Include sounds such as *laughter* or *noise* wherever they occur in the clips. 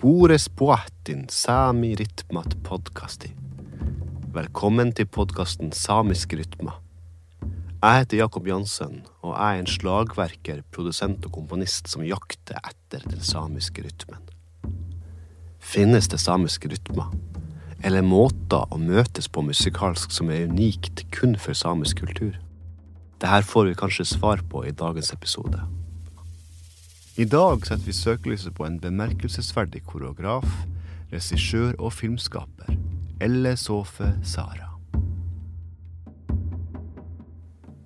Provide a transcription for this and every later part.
Spores poatin sami rytmat podkasti. Velkommen til podkasten Samiske rytmer. Jeg heter Jakob Jansen, og jeg er en slagverker, produsent og komponist som jakter etter den samiske rytmen. Finnes det samiske rytmer? Eller måter å møtes på musikalsk som er unikt kun for samisk kultur? Dette får vi kanskje svar på i dagens episode. I dag setter vi søkelyset på en bemerkelsesverdig koreograf, regissør og filmskaper, Elle Sofe Sara.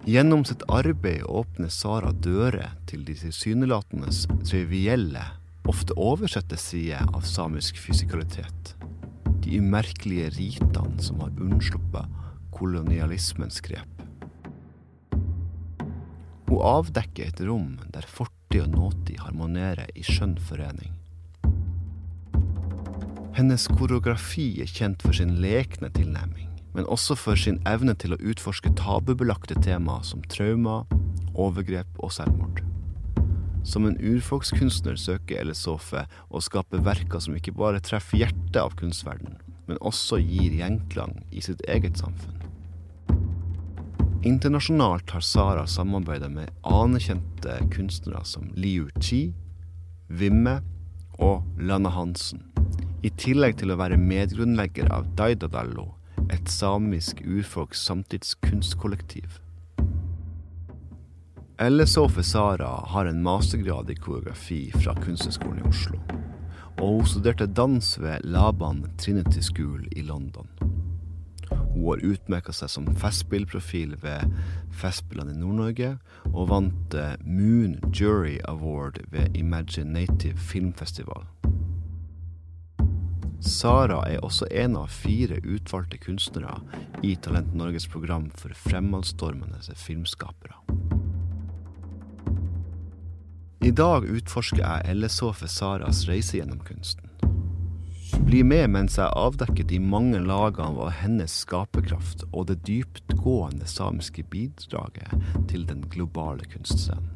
Gjennom sitt arbeid åpner Sara dører til de tilsynelatende trivielle, ofte oversette sider av samisk fysikalitet. De umerkelige ritene som har unnsluppet kolonialismens grep. Hun avdekker et rom der fortid og nåtid harmonerer i skjønn forening. Hennes koreografi er kjent for sin lekne tilnærming, men også for sin evne til å utforske tabubelagte temaer som traumer, overgrep og selvmord. Som en urfolkskunstner søker Elle Sofe å skape verker som ikke bare treffer hjertet av kunstverdenen, men også gir gjenklang i sitt eget samfunn. Internasjonalt har Sara samarbeidet med anerkjente kunstnere som Liu Chi, Vimme og Lana Hansen, i tillegg til å være medgrunnlegger av Daidadallo, et samisk urfolks samtidskunstkollektiv. Elle Sofe Sara har en mastergrad i koreografi fra Kunsthøgskolen i Oslo, og hun studerte dans ved Laban Trinity School i London. Hun har utmerka seg som festspillprofil ved Festspillene i Nord-Norge, og vant eh, Moon Jury Award ved Imaginative Filmfestival. Sara er også en av fire utvalgte kunstnere i Talent Norges program for fremadstormende filmskapere. I dag utforsker jeg Ellesofe Saras reise gjennom kunsten. Bli med mens jeg avdekker de mange lagene av hennes skaperkraft og det dyptgående samiske bidraget til den globale kunstscenen.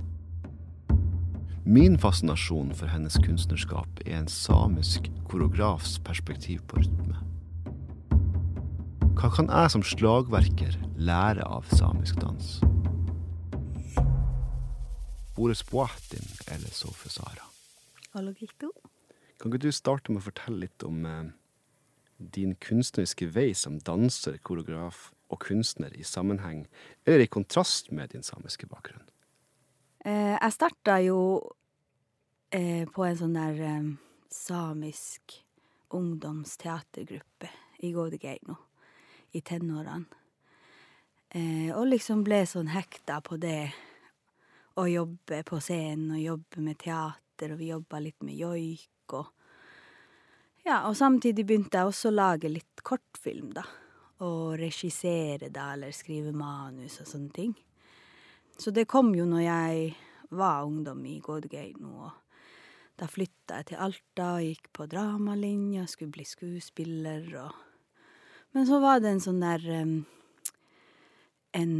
Min fascinasjon for hennes kunstnerskap er en samisk koreografs perspektiv på rytme. Hva kan jeg som slagverker lære av samisk dans? Boris Boatin eller Sofe Sara? Hallo, Gito. Kan ikke du starte med å fortelle litt om eh, din kunstneriske vei som danser, koreograf og kunstner i sammenheng, eller i kontrast med din samiske bakgrunn? Eh, jeg starta jo eh, på en sånn der eh, samisk ungdomsteatergruppe i Gådegeino i tenårene. Eh, og liksom ble sånn hekta på det å jobbe på scenen og jobbe med teater, og vi jobba litt med joik og Ja, og samtidig begynte jeg også å lage litt kortfilm, da. Og regissere, da, eller skrive manus og sånne ting. Så det kom jo når jeg var ungdom i Gådgeino, da flytta jeg til Alta og gikk på dramalinja, skulle bli skuespiller og Men så var det en sånn der En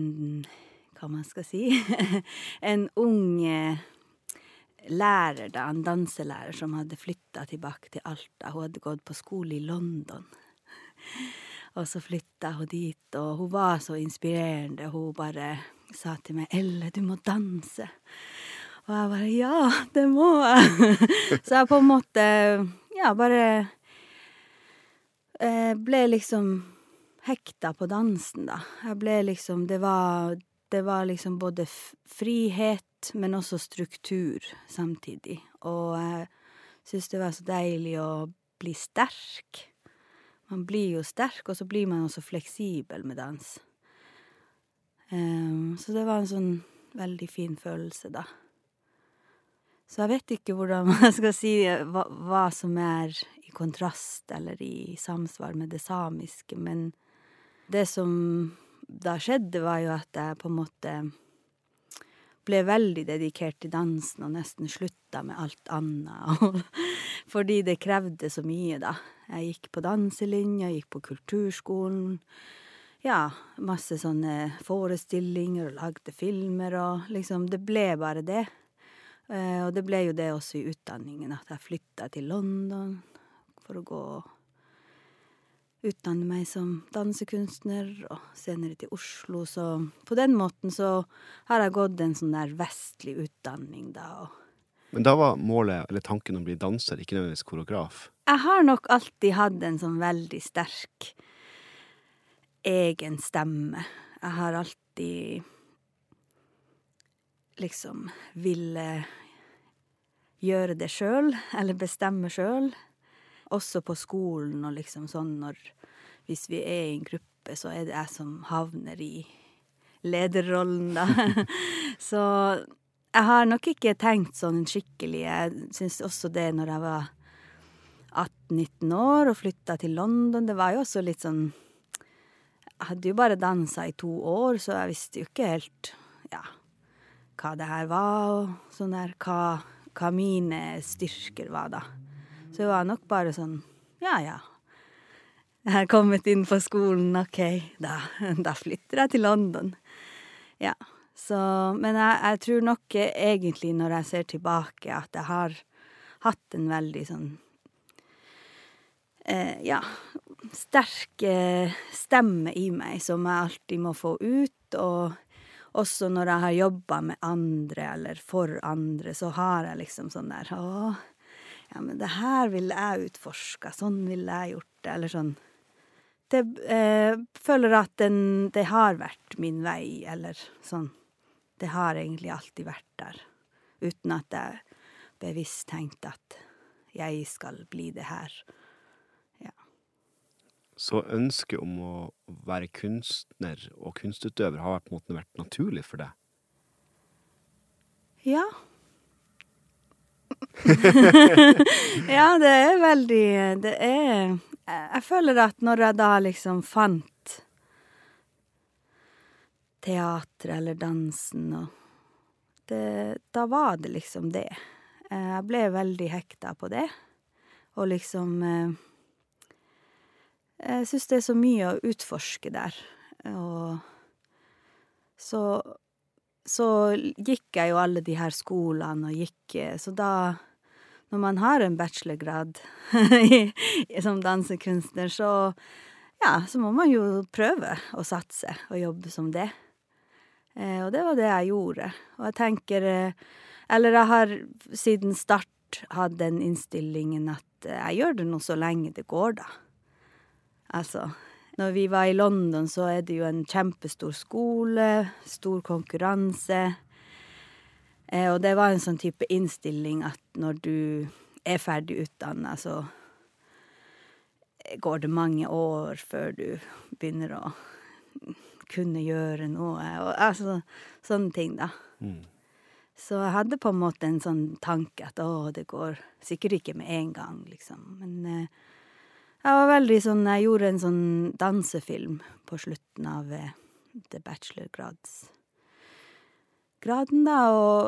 hva man skal si *laughs* En ung lærer, da, en danselærer som hadde flytta tilbake til Alta. Hun hadde gått på skole i London. Og så flytta hun dit, og hun var så inspirerende. Hun bare sa til meg 'Elle, du må danse'. Og jeg bare 'ja, det må jeg'. *laughs* så jeg på en måte, ja, bare ble liksom hekta på dansen, da. Jeg ble liksom Det var, det var liksom både frihet men også struktur samtidig. Og jeg syns det var så deilig å bli sterk. Man blir jo sterk, og så blir man også fleksibel med dans. Så det var en sånn veldig fin følelse, da. Så jeg vet ikke hvordan *laughs* man skal si hva hva som er i kontrast eller i samsvar med det samiske, men det som da skjedde, var jo at jeg på en måte ble veldig dedikert til dansen og nesten slutta med alt annet. *laughs* fordi det krevde så mye, da. Jeg gikk på danselinja, gikk på kulturskolen. Ja, masse sånne forestillinger og lagde filmer og liksom Det ble bare det. Eh, og det ble jo det også i utdanningen, at jeg flytta til London for å gå Utdanne meg som dansekunstner, og senere til Oslo. Så på den måten så har jeg gått en sånn der vestlig utdanning, da. Men da var målet, eller tanken, å bli danser, ikke nødvendigvis koreograf? Jeg har nok alltid hatt en sånn veldig sterk egen stemme. Jeg har alltid liksom ville gjøre det sjøl, eller bestemme sjøl. Også på skolen og liksom sånn når Hvis vi er i en gruppe, så er det jeg som havner i lederrollen, da. *laughs* så jeg har nok ikke tenkt sånn skikkelig. Jeg syns også det når jeg var 18-19 år og flytta til London, det var jo også litt sånn Jeg hadde jo bare dansa i to år, så jeg visste jo ikke helt ja, hva det her var, og sånn der hva, hva mine styrker var, da. Så det var nok bare sånn ja, ja. Jeg har kommet inn på skolen, OK, da, da flytter jeg til London. Ja. Så Men jeg, jeg tror nok egentlig, når jeg ser tilbake, at jeg har hatt en veldig sånn eh, Ja, sterk eh, stemme i meg som jeg alltid må få ut, og også når jeg har jobba med andre eller for andre, så har jeg liksom sånn der Å, ja, men det her ville jeg utforska, sånn ville jeg gjort det, eller sånn. Det eh, føler at den, det har vært min vei, eller sånn. Det har egentlig alltid vært der, uten at jeg bevisst tenkte at jeg skal bli det her. Ja. Så ønsket om å være kunstner og kunstutøver har på en måte vært naturlig for deg? Ja. *laughs* ja, det er veldig Det er Jeg føler at når jeg da liksom fant teatret eller dansen og det, Da var det liksom det. Jeg ble veldig hekta på det, og liksom Jeg syns det er så mye å utforske der, og så så gikk jeg jo alle de her skolene og gikk Så da, når man har en bachelorgrad *laughs* som dansekunstner, så ja, så må man jo prøve å satse og jobbe som det. Og det var det jeg gjorde. Og jeg tenker Eller jeg har siden start hatt den innstillingen at jeg gjør det nå så lenge det går, da. Altså, når vi var i London, så er det jo en kjempestor skole, stor konkurranse. Og det var en sånn type innstilling at når du er ferdig utdanna, så går det mange år før du begynner å kunne gjøre noe, og altså sånne ting, da. Mm. Så jeg hadde på en måte en sånn tanke at å, det går sikkert ikke med en gang, liksom. Men jeg var veldig sånn Jeg gjorde en sånn dansefilm på slutten av det bachelorgradsgraden, da, og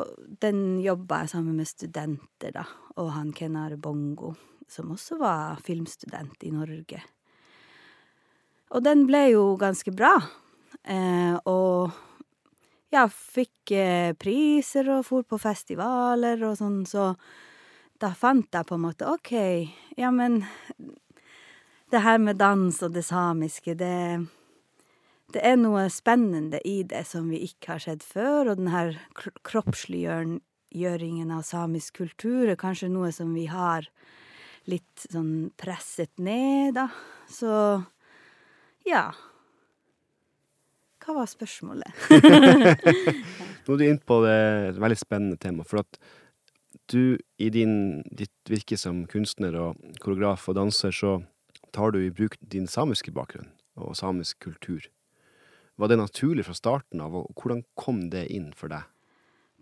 den jobba jeg sammen med studenter, da, og han Kenare Bongo, som også var filmstudent i Norge. Og den ble jo ganske bra, eh, og ja, fikk priser og for på festivaler og sånn, så da fant jeg på en måte OK, ja, men det her med dans og det samiske, det det er noe spennende i det som vi ikke har sett før, og den her kroppsliggjøringen av samisk kultur er kanskje noe som vi har litt sånn presset ned, da. Så ja. Hva var spørsmålet? *laughs* Nå er du inne på det, veldig spennende temaet, for at du i din, ditt virke som kunstner og koreograf og danser, så tar du i bruk din samiske bakgrunn og samisk kultur. Var det naturlig fra starten av, og hvordan kom det inn for deg?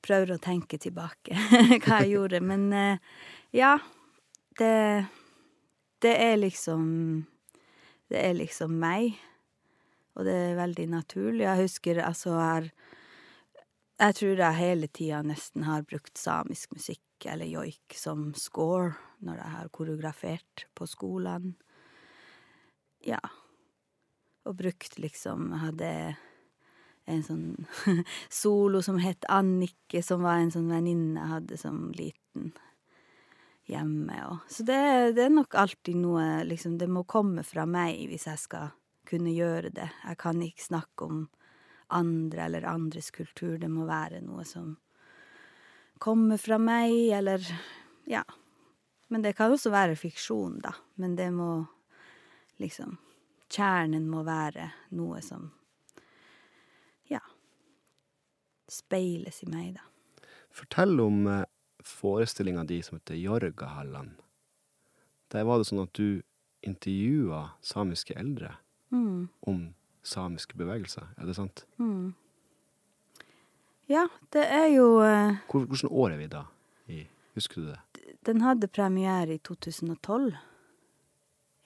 Prøver å tenke tilbake *laughs* hva jeg gjorde, men ja, det det er liksom Det er liksom meg, og det er veldig naturlig. Jeg husker altså her Jeg tror jeg hele tida nesten har brukt samisk musikk eller joik som score når jeg har koreografert på skolene. Ja. Og brukt liksom hadde en sånn *laughs* solo som het Annike, som var en sånn venninne jeg hadde som liten hjemme. Og. Så det, det er nok alltid noe liksom Det må komme fra meg hvis jeg skal kunne gjøre det. Jeg kan ikke snakke om andre eller andres kultur. Det må være noe som kommer fra meg, eller Ja. Men det kan også være fiksjon, da. Men det må liksom Kjernen må være noe som Ja. Speiles i meg, da. Fortell om eh, forestillinga di som heter Jorgahallan. Der var det sånn at du intervjua samiske eldre Mm. om samiske bevegelser, er det sant? Mm. Ja, det er jo uh, Hvor, hvilket år er vi da? I, husker du det? Den hadde premiere i 2012.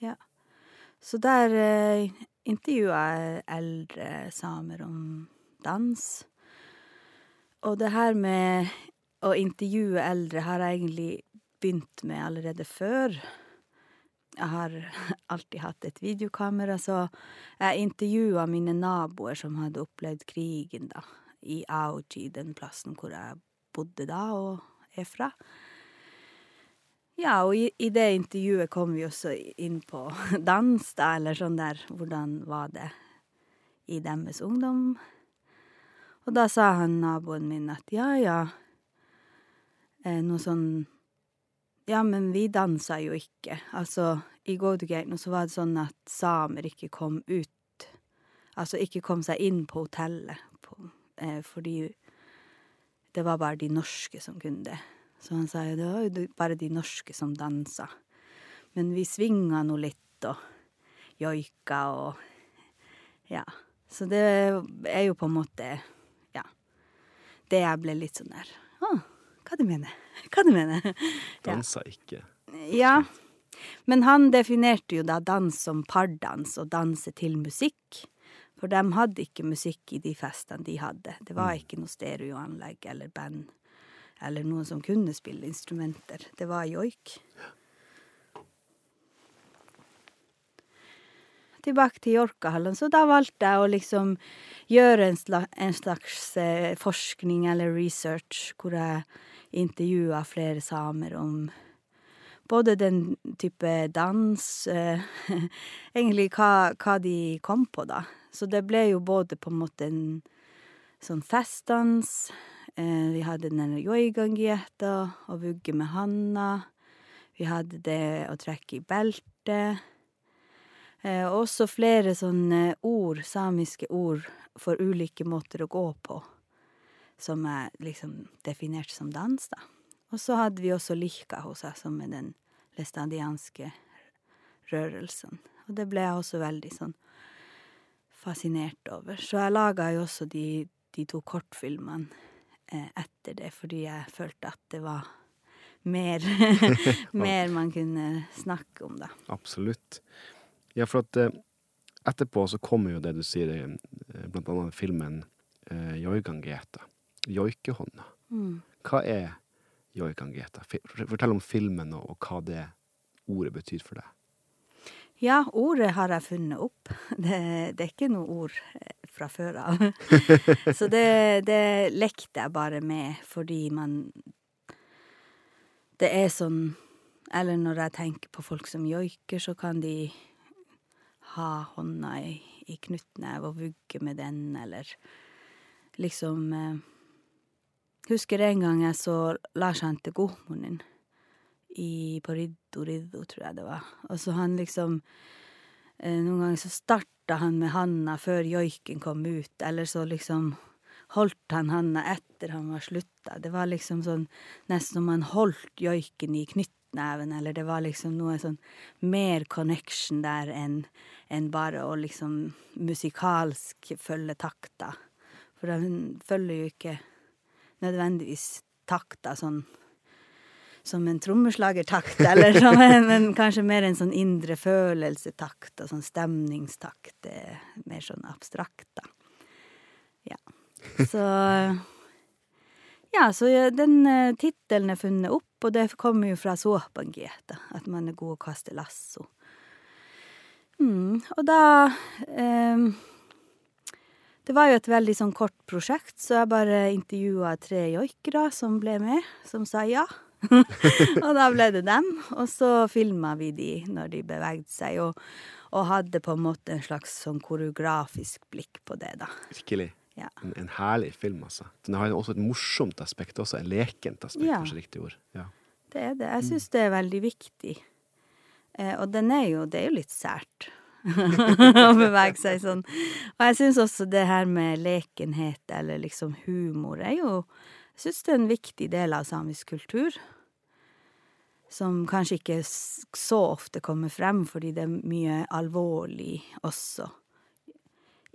Ja. Så der eh, intervjua jeg eldre samer om dans. Og det her med å intervjue eldre har jeg egentlig begynt med allerede før. Jeg har *laughs* alltid hatt et videokamera, så jeg intervjua mine naboer som hadde opplevd krigen, da, i Auji, den plassen hvor jeg bodde da og er fra. Ja, og i, i det intervjuet kom vi også inn på *laughs* dans, da, eller sånn der Hvordan var det i deres ungdom? Og da sa han naboen min at ja, ja, eh, noe sånn Ja, men vi dansa jo ikke. Altså, i Goldgate så var det sånn at samer ikke kom ut Altså ikke kom seg inn på hotellet, på, eh, fordi det var bare de norske som kunne det. Så han sa jo det var jo bare de norske som dansa. Men vi svinga nå litt og joika og Ja. Så det er jo på en måte Ja. Det jeg ble litt sånn der Å, hva du mener? Hva du mener? *laughs* Ja. Ikke. Ja. Men han definerte jo da dans som pardans og danse til musikk. For de hadde ikke musikk i de festene de hadde. Det var ikke noe stereoanlegg eller band eller noen som kunne spille instrumenter. Det var joik. Tilbake til Jorkahallen, så da valgte jeg å liksom gjøre en, slags, en slags eh, forskning eller research, hvor jeg intervjua flere samer om både den type dans eh, *laughs* Egentlig hva, hva de kom på, da. Så det ble jo både på en måte en sånn festdans Vi hadde den joigangieta og vugge med handa. Vi hadde det å trekke i beltet. Eh, og også flere sånne ord, samiske ord, for ulike måter å gå på. Som er liksom definert som dans, da. Og så hadde vi også lihka hos oss, som er den læstadianske rørelsen. Og det ble jeg også veldig sånn fascinert over. Så jeg laga jo også de, de to kortfilmene eh, etter det, fordi jeg følte at det var mer, *laughs* *laughs* mer man kunne snakke om, da. Absolutt. Ja, for at eh, etterpå så kommer jo det du sier, eh, blant annet filmen eh, Joikangeta. Joikehånda. Mm. Hva er joikangeta? Fortell om filmen og, og hva det ordet betyr for deg. Ja, ordet har jeg funnet opp. *laughs* Det, det er ikke noe ord eh, fra før av. *laughs* Så det, det lekte jeg bare med fordi man Det er sånn Eller når jeg tenker på folk som joiker, så kan de ha hånda i, i knyttneve og vugge med den, eller liksom eh, Husker en gang jeg så Lars Hante Gohmonen på Riddo Riddo, tror jeg det var. Og så han liksom Noen ganger så starta han med handa før joiken kom ut, eller så liksom holdt han handa etter han var slutta. Det var liksom sånn nesten som han holdt joiken i knyttneven, eller det var liksom noe sånn mer connection der enn enn bare å liksom musikalsk følge takta. For han følger jo ikke nødvendigvis takta sånn som en trommeslagertakt, eller som en, men kanskje mer en sånn indre følelsetakt og sånn stemningstakt. Er mer sånn abstrakt, da. Ja. Så Ja, så den uh, tittelen er funnet opp, og det kommer jo fra såpangieta, at man er god å kaste lasso. Mm, og da eh, Det var jo et veldig sånn kort prosjekt, så jeg bare intervjua tre joikere som ble med, som sa ja. *laughs* og da ble det dem. Og så filma vi de når de bevegde seg, og, og hadde på en måte en slags sånn koreografisk blikk på det, da. Virkelig. Ja. En, en herlig film, altså. Den har også et morsomt aspekt, også et lekent aspekt, Ja. kanskje riktig ord. Ja. Det er det. Jeg syns det er veldig viktig. Eh, og den er jo Det er jo litt sært *laughs* å bevege seg sånn. Og jeg syns også det her med lekenhet, eller liksom humor, er jo Jeg syns det er en viktig del av samisk kultur. Som kanskje ikke så ofte kommer frem, fordi det er mye alvorlig også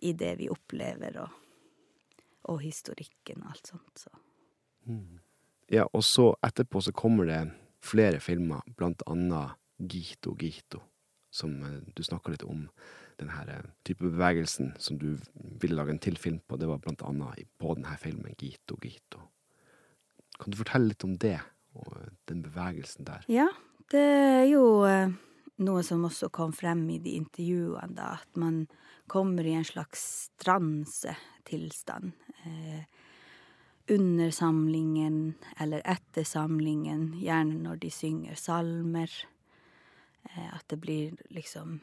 i det vi opplever, og, og historikken og alt sånt. Så. ja, og så etterpå så kommer det flere filmer, blant annet Gito Gito, som eh, du snakka litt om. Den her eh, type bevegelsen som du ville lage en til film på, det var blant annet på denne filmen Gito Gito. Kan du fortelle litt om det, og eh, den bevegelsen der? Ja, det er jo eh, noe som også kom frem i de intervjuene, da, at man kommer i en slags transetilstand. Eh, under samlingen eller etter samlingen, gjerne når de synger salmer. Eh, at det blir liksom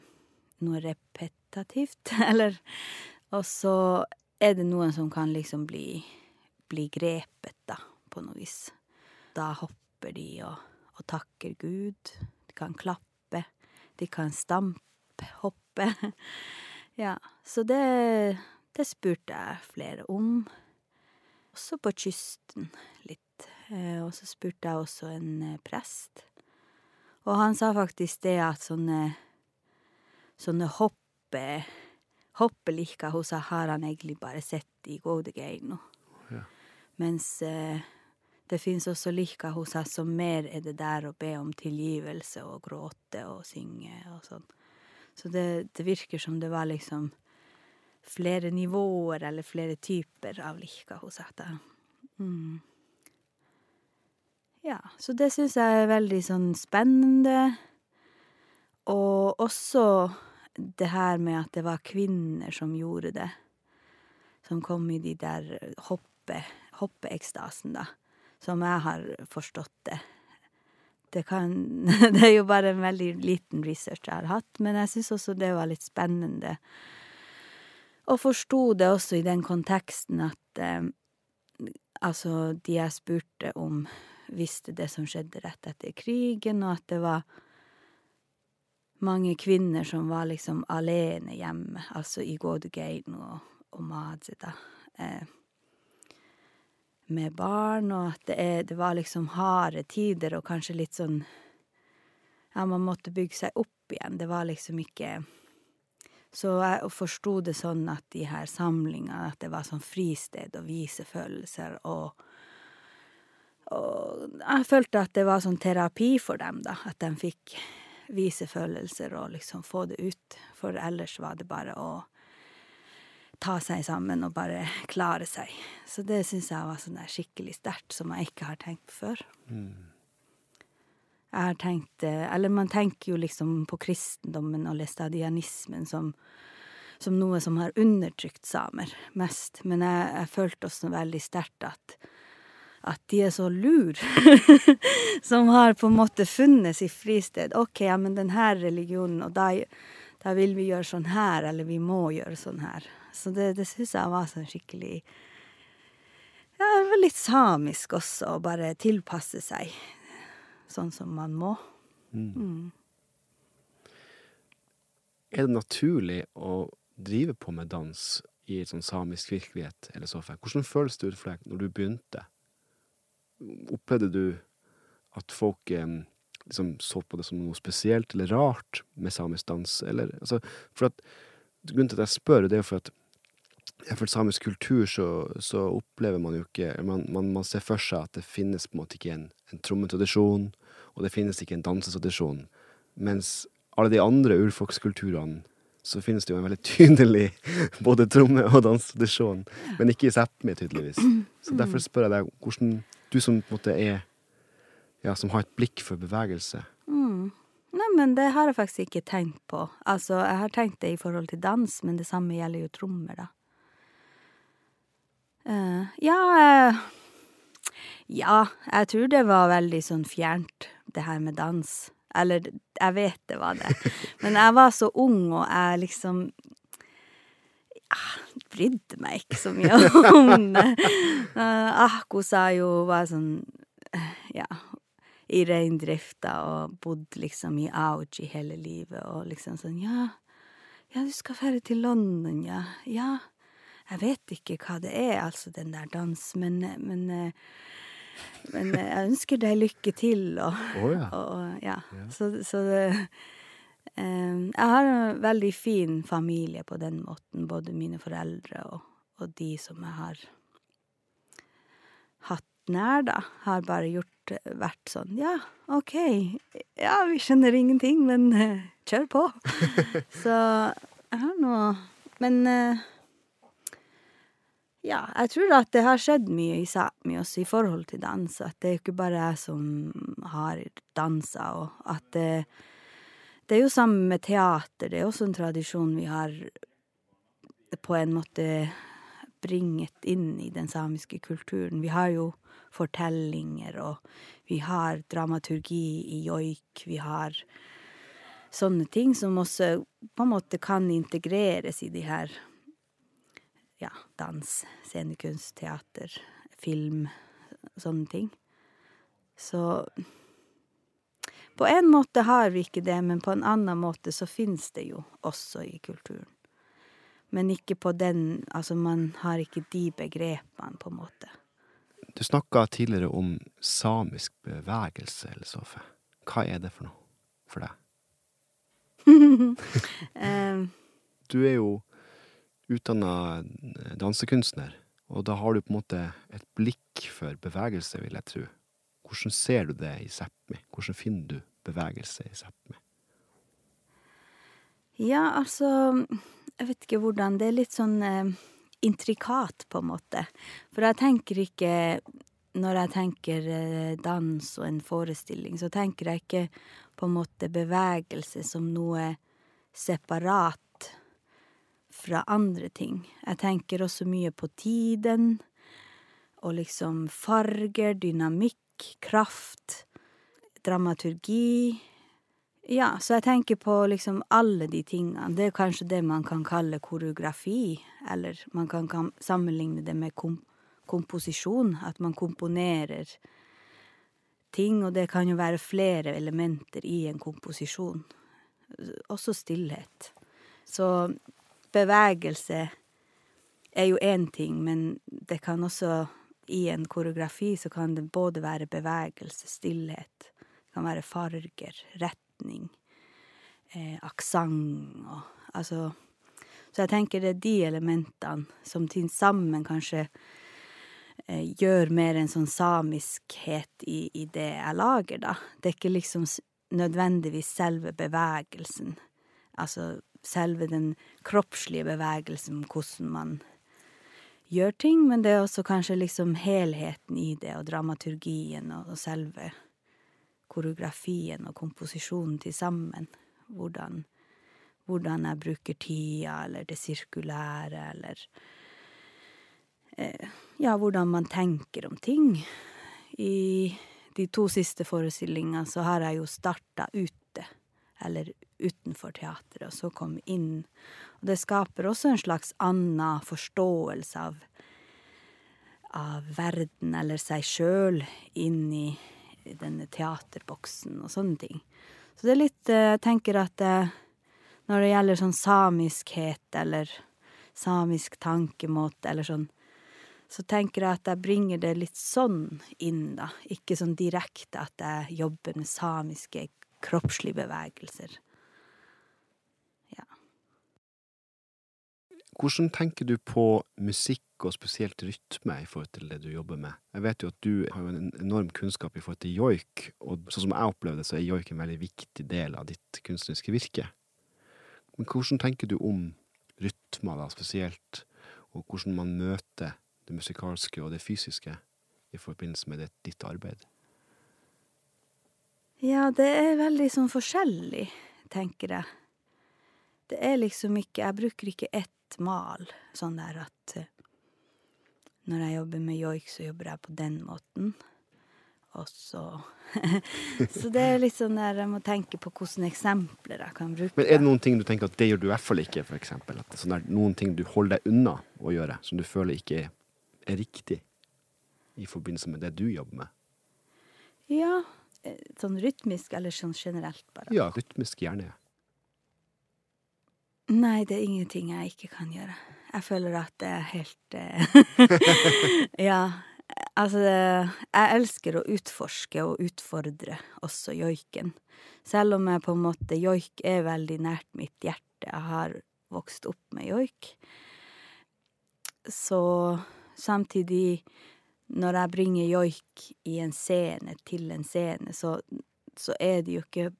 noe repetativt, *laughs* eller Og så er det noen som kan liksom bli, bli grepet, da, på noe vis. Da hopper de og, og takker Gud. De kan klappe. De kan stampe, hoppe. *laughs* Ja, så det, det spurte jeg flere om. Også på kysten litt. Eh, Og så spurte jeg også en eh, prest. Og han sa faktisk det at sånne, sånne hoppe, hoppeliker hun sa, har han egentlig bare sett i Godegeino. Ja. Mens eh, det fins også liker hos oss som mer er det der å be om tilgivelse og gråte og synge og sånn. Så det, det virker som det var liksom flere nivåer eller flere typer av liker hos oss. Mm. Ja, så det syns jeg er veldig sånn spennende. Og også det her med at det var kvinner som gjorde det. Som kom i de der hoppe, hoppeekstasen, da. Som jeg har forstått det. Det kan *laughs* Det er jo bare en veldig liten research jeg har hatt, men jeg syns også det var litt spennende. Og forsto det også i den konteksten at eh, altså, de jeg spurte om, visste det som skjedde rett etter krigen, og at det var mange kvinner som var liksom alene hjemme, altså i Gådegeino og, og Madze, eh, med barn, og at det, er, det var liksom harde tider, og kanskje litt sånn Ja, man måtte bygge seg opp igjen. Det var liksom ikke Så jeg forsto det sånn at de her samlingene, at det var sånn fristed å vise følelser, og og jeg følte at det var sånn terapi for dem, da. At de fikk vise følelser og liksom få det ut. For ellers var det bare å ta seg sammen og bare klare seg. Så det syns jeg var sånn der skikkelig sterkt, som jeg ikke har tenkt på før. Jeg har tenkt eh, Eller man tenker jo liksom på kristendommen og læstadianismen som, som noe som har undertrykt samer mest. Men jeg, jeg følte også veldig sterkt at at de er så lur, *laughs* som har på en måte funnet sitt fristed. OK, ja, men den her religionen, og da, da vil vi gjøre sånn her, eller vi må gjøre sånn her. Så det, det syns jeg var sånn skikkelig Ja, litt samisk også, å bare tilpasse seg sånn som man må. Er det naturlig å drive på med dans i et sånn samisk virkelighet, eller så? Hvordan føles det ut for deg når du begynte? Opplevde du at folk eh, liksom så på det som noe spesielt eller rart med samisk dans, eller altså, For at Grunnen til at jeg spør, det er jo for at for samisk kultur så, så opplever man jo ikke man, man, man ser for seg at det finnes på en måte ikke en, en trommetradisjon, og det finnes ikke en dansetradisjon. Mens alle de andre urfolkskulturene så finnes det jo en veldig *laughs* tydelig både tromme- og dansetradisjon, men ikke i Sápmi, tydeligvis. Så derfor spør jeg deg hvordan du som på en måte er ja, som har et blikk for bevegelse. Nei, men det har jeg faktisk ikke tenkt på. Altså, jeg har tenkt det i forhold til dans, men det samme gjelder jo trommer, da. Eh, ja eh, Ja, jeg tror det var veldig sånn fjernt, det her med dans. Eller, jeg vet det var det. *laughs* Men jeg var så ung, og jeg liksom Ja, brydde meg ikke så mye *laughs* om det. Eh, Ahko sa jo var sånn, ja, i reindrifta og bodd liksom i Auji hele livet, og liksom sånn Ja, ja, du skal ferdig til London, ja. Ja, jeg vet ikke hva det er, altså, den der dans, men men men jeg ønsker deg lykke til, og oh, ja. *laughs* og ja. Ja. Så så det Jeg har en veldig fin familie på den måten, både mine foreldre og og de som jeg har hatt nær, da, har bare gjort vært sånn Ja, OK, ja, vi skjønner ingenting, men kjør på. *laughs* Så jeg har nå Men ja, jeg tror at det har skjedd mye i Sápmi også i forhold til dans, at det er ikke bare jeg som har dansa, og at det det er jo sammen med teater, det er også en tradisjon vi har på en måte bringet inn i den samiske kulturen. Vi har jo fortellinger, og vi har dramaturgi i joik, vi har sånne ting som også på en måte kan integreres i de her ja, dans, scenekunst, teater, film, sånne ting. Så på en måte har vi ikke det, men på en annen måte så fins det jo også i kulturen. Men ikke på den Altså, man har ikke de begrepene, på en måte. Du snakka tidligere om samisk bevegelse, eller Sofie. Hva er det for noe for deg? *laughs* *laughs* Eh, Du er jo utdanna dansekunstner, og da har du på en måte et blikk for bevegelse, vil jeg tro. Hvordan ser du det i Sápmi? Hvordan finner du bevegelse i Sápmi? ja, altså Jeg vet ikke hvordan. Det er litt sånn eh, intrikat, på en måte. For jeg tenker ikke Når jeg tenker eh, dans og en forestilling, så tenker jeg ikke på en måte bevegelse som noe separat fra andre ting. Jeg tenker også mye på tiden, og liksom farger, dynamikk, kraft, dramaturgi. Ja, så jeg tenker på liksom alle de tingene. Det er kanskje det man kan kalle koreografi, eller man kan sammenligne det med kom komposisjon, at man komponerer ting, og det kan jo være flere elementer i en komposisjon. Også stillhet. Så bevegelse er jo én ting, men det kan også I en koreografi så kan det både være bevegelse, stillhet, det kan være farger, retning, eh, aksent og Altså Så jeg tenker det er de elementene som til sammen kanskje eh, gjør mer en sånn samiskhet i, i det jeg lager, da. Det er ikke liksom nødvendigvis selve bevegelsen. Altså selve den kroppslige bevegelsen, hvordan man gjør ting, men det er også kanskje liksom helheten i det, og dramaturgien og, og selve koreografien og komposisjonen til sammen. Hvordan, hvordan jeg bruker tida, eller det sirkulære, eller eh, Ja, hvordan man tenker om ting. I de to siste forestillingene så har jeg jo starta ute, eller utenfor teatret, og så komme inn. Og det skaper også en slags annen forståelse av av verden eller seg sjøl i denne teaterboksen og sånne ting. Så det er litt Jeg tenker at når det gjelder sånn samiskhet eller samisk tankemåte eller sånn, så tenker jeg at jeg bringer det litt sånn inn, da. Ikke sånn direkte at jeg jobber med samiske kroppslige bevegelser. Hvordan tenker du på musikk, og spesielt rytme, i forhold til det du jobber med? Jeg vet jo at du har en enorm kunnskap i forhold til joik, og sånn som jeg opplever det, så er joik en veldig viktig del av ditt kunstneriske virke. Men hvordan tenker du om rytmer, da, spesielt, og hvordan man møter det musikalske og det fysiske i forbindelse med det, ditt arbeid? Ja, det er veldig sånn forskjellig, tenker jeg. Det er liksom ikke Jeg bruker ikke ett mal, sånn der at når jeg jobber med joik, så jobber jeg på den måten. Og så *laughs* Så det er litt sånn der jeg må tenke på hvilke eksempler jeg kan bruke. Men er det noen ting du tenker at det gjør du i hvert fall ikke, for? At det er sånn der, noen ting du holder deg unna å gjøre, som du føler ikke er, er riktig i forbindelse med det du jobber med? Ja, eh, sånn rytmisk eller sånn generelt, bare. Ja, rytmisk gjerne. Nei, det er ingenting jeg ikke kan gjøre. Jeg føler at det er helt eh, *laughs* Ja. Altså, jeg elsker å utforske og utfordre også joiken. Selv om jeg på en måte Joik er veldig nært mitt hjerte. Jeg har vokst opp med joik. Så samtidig, når jeg bringer joik i en scene, til en scene, så, så er det jo ikke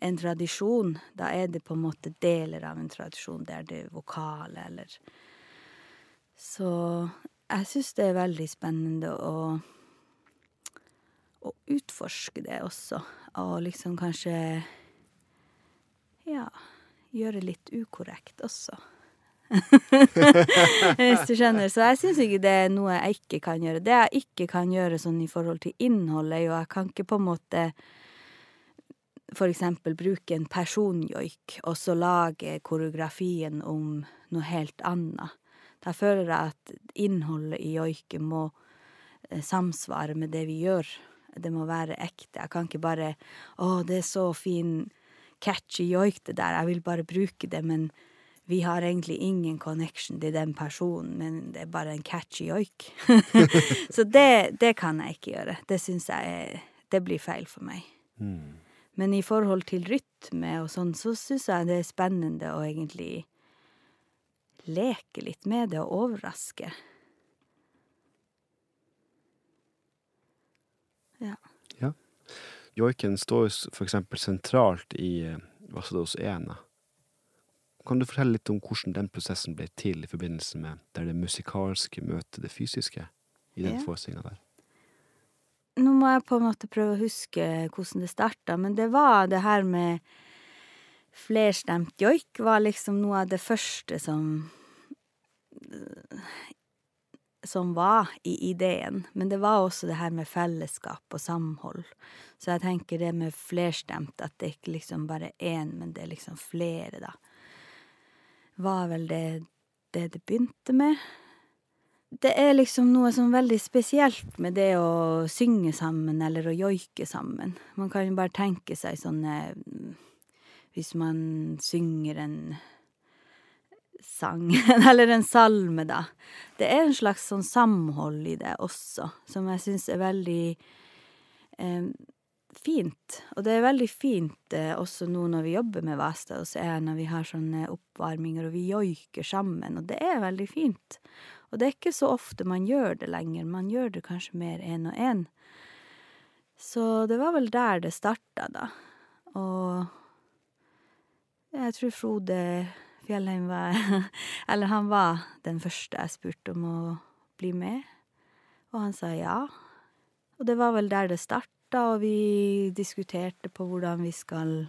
en tradisjon. Da er det på en måte deler av en tradisjon. Det er det vokale, eller Så jeg syns det er veldig spennende å å utforske det også, og liksom kanskje ja, gjøre litt ukorrekt også. *laughs* Hvis du skjønner. Så jeg syns ikke det er noe jeg ikke kan gjøre. Det jeg ikke kan gjøre sånn i forhold til innholdet, jo jeg kan ikke på en måte for eksempel bruke en personjoik, og så lage koreografien om noe helt annet. Da føler jeg at innholdet i joiken må samsvare med det vi gjør. Det må være ekte. Jeg kan ikke bare Å, det er så fin, catchy joik, det der, jeg vil bare bruke det, men vi har egentlig ingen connection til den personen, men det er bare en catchy joik. *laughs* så det, det kan jeg ikke gjøre. Det syns jeg er Det blir feil for meg. Mm. Men i forhold til rytme og sånn, så syns jeg det er spennende å egentlig leke litt med det og overraske. Ja. Ja. Joiken står for eksempel sentralt i Vassados Vassadås Ena. Kan du fortelle litt om hvordan den prosessen ble til i forbindelse med der det musikalske møter det fysiske i den Ja. forestillinga der? Nå må jeg på en måte prøve å huske hvordan det starta, men det var det her med flerstemt joik var liksom noe av det første som som var i ideen. Men det var også det her med fellesskap og samhold. Så jeg tenker det med flerstemt, at det ikke liksom bare er én, men det er liksom flere, da. Var vel det det det begynte med. Det er liksom noe sånn veldig spesielt med det å synge sammen eller å joike sammen. Man kan jo bare tenke seg sånne mm, Hvis man synger en sang, *laughs* eller en salme, da. Det er en slags sånn samhold i det også, som jeg syns er veldig eh, fint. Og det er veldig fint eh, også nå når vi jobber med Vasta så er når vi har sånne oppvarminger og vi joiker sammen, og det er veldig fint. Og det er ikke så ofte man gjør det lenger, man gjør det kanskje mer én og én. Så det var vel der det starta, da. Og jeg tror Frode Fjellheim var *laughs* Eller han var den første jeg spurte om å bli med, og han sa ja. Og det var vel der det starta, og vi diskuterte på hvordan vi skal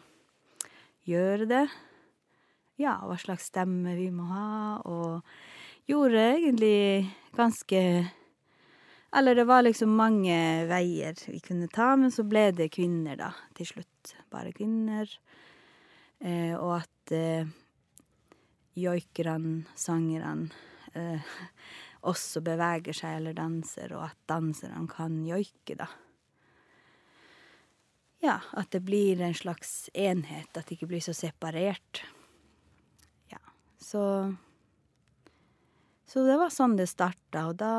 gjøre det. Ja, hva slags stemme vi må ha, og gjorde egentlig ganske Eller det var liksom mange veier vi kunne ta, men så ble det kvinner, da, til slutt. Bare kvinner. Eh, og at eh, joikerne, sangerne, eh, også beveger seg eller danser, og at danserne kan joike, da. Ja, at det blir en slags enhet, at det ikke blir så separert. Ja, så Så det var sånn det starta, og da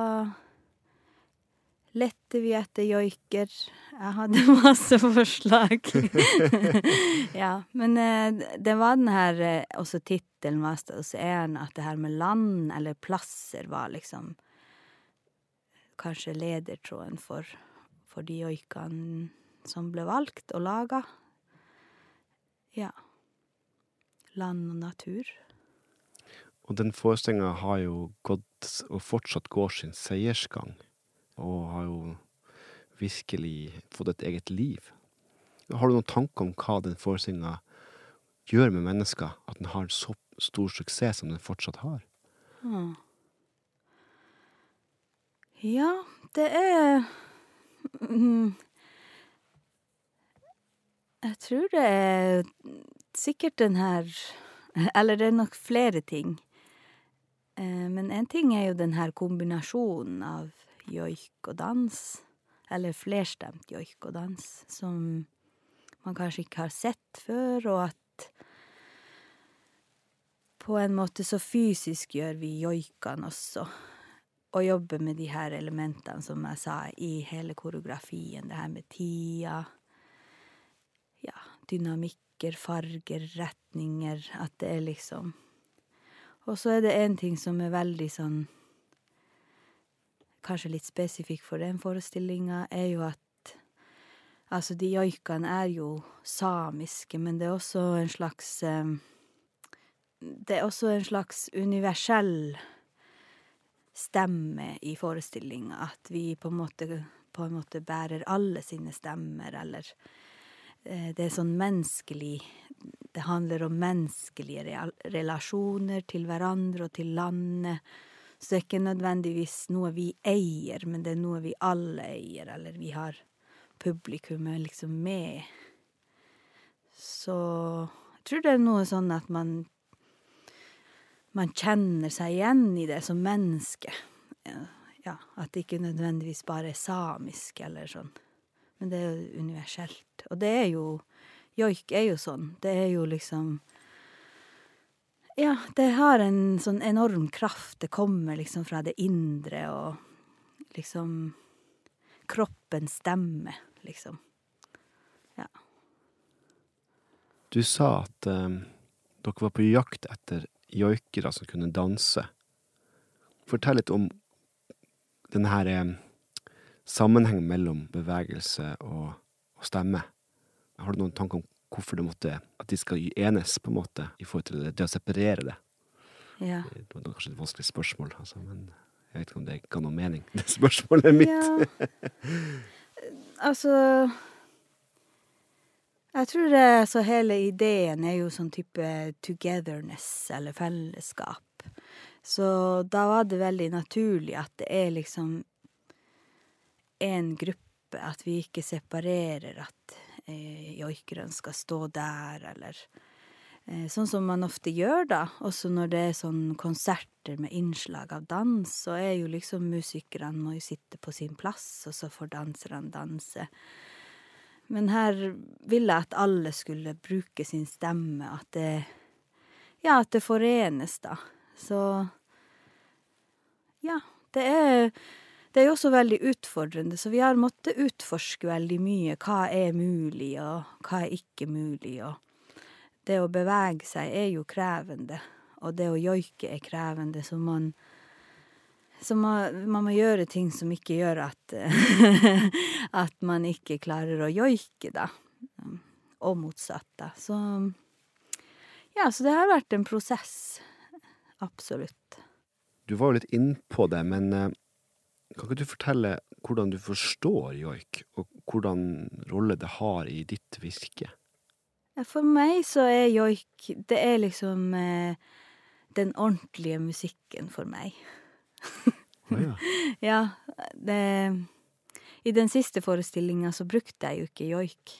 lette vi etter joiker. Jeg hadde *laughs* masse forslag. *laughs* ja, men eh, det var den her eh, også tittelen var Osean, at det her med land eller plasser var liksom kanskje ledertråden for, for de joikene som ble valgt og laga. Ja. Land og natur. Og den forestillinga har jo gått, og fortsatt går sin seiersgang, og har jo virkelig fått et eget liv. Har du noen tanker om hva den forestillinga gjør med mennesker, at den har så stor suksess som den fortsatt har? Hmm. Ja, det er mm, Jeg tror det er sikkert den her Eller det er nok flere ting. Eh, men én ting er jo den her kombinasjonen av joik og dans, eller flerstemt joik og dans, som man kanskje ikke har sett før, og at på en måte så fysisk gjør vi joikene også, og jobber med de her elementene, som jeg sa, i hele koreografien, det her med tida, ja, dynamikker, farger, retninger, at det er liksom Og så er det én ting som er veldig sånn Kanskje litt spesifikk for den forestillinga, er jo at Altså, de joikene er jo samiske, men det er også en slags Det er også en slags universell stemme i forestillinga, at vi på en måte på en måte bærer alle sine stemmer, eller det er sånn menneskelig Det handler om menneskelige relasjoner til hverandre og til landet, så det er ikke nødvendigvis noe vi eier, men det er noe vi alle eier, eller vi har publikummet liksom med. Så jeg tror det er noe sånn at man man kjenner seg igjen i det som menneske, ja, at det ikke nødvendigvis bare er samisk eller sånn, men det er jo universelt, og det er jo joik er jo sånn, det er jo liksom Ja, det har en sånn enorm kraft, det kommer liksom fra det indre, og liksom Kroppen stemmer, liksom. Ja. Du sa at um, dere var på jakt etter joikere som kunne danse. Fortell litt om denne her sammenhengen mellom bevegelse og, og stemme. Har du noen tanker om hvorfor det måtte At de skal enes, på en måte, i forhold til det, det å separere det? Ja. Det var kanskje et vanskelig spørsmål, altså, men jeg vet ikke om det ga noe mening, det spørsmålet mitt. Ja. *laughs* Altså Jeg tror det så hele ideen er jo sånn type togetherness, eller fellesskap. Så da var det veldig naturlig at det er liksom én gruppe, at vi ikke separerer at eh, joikerne skal stå der, eller eh, Sånn som man ofte gjør, da. Også når det er sånn konserter med innslag av dans, så er jo liksom musikerne må jo sitte på sin plass, og så får danserne danse. Men her ville jeg at alle skulle bruke sin stemme, at det Ja, at det forenes, da. Så Ja, det er det er jo også veldig utfordrende, så vi har måttet utforske veldig mye. Hva er mulig, og hva er ikke mulig, og det å bevege seg er jo krevende, og det å joike er krevende, så man så man, man må gjøre ting som ikke gjør at *laughs* at man ikke klarer å joike, da, og motsatt, da. Så ja, så det har vært en prosess, absolutt. Du var jo litt innpå det, men kan ikke du fortelle hvordan du forstår joik, og hvordan rolle det har i ditt virke? For meg så er joik Det er liksom eh, den ordentlige musikken for meg. Å ja. *laughs* Ja, det I den siste forestillinga så brukte jeg jo ikke joik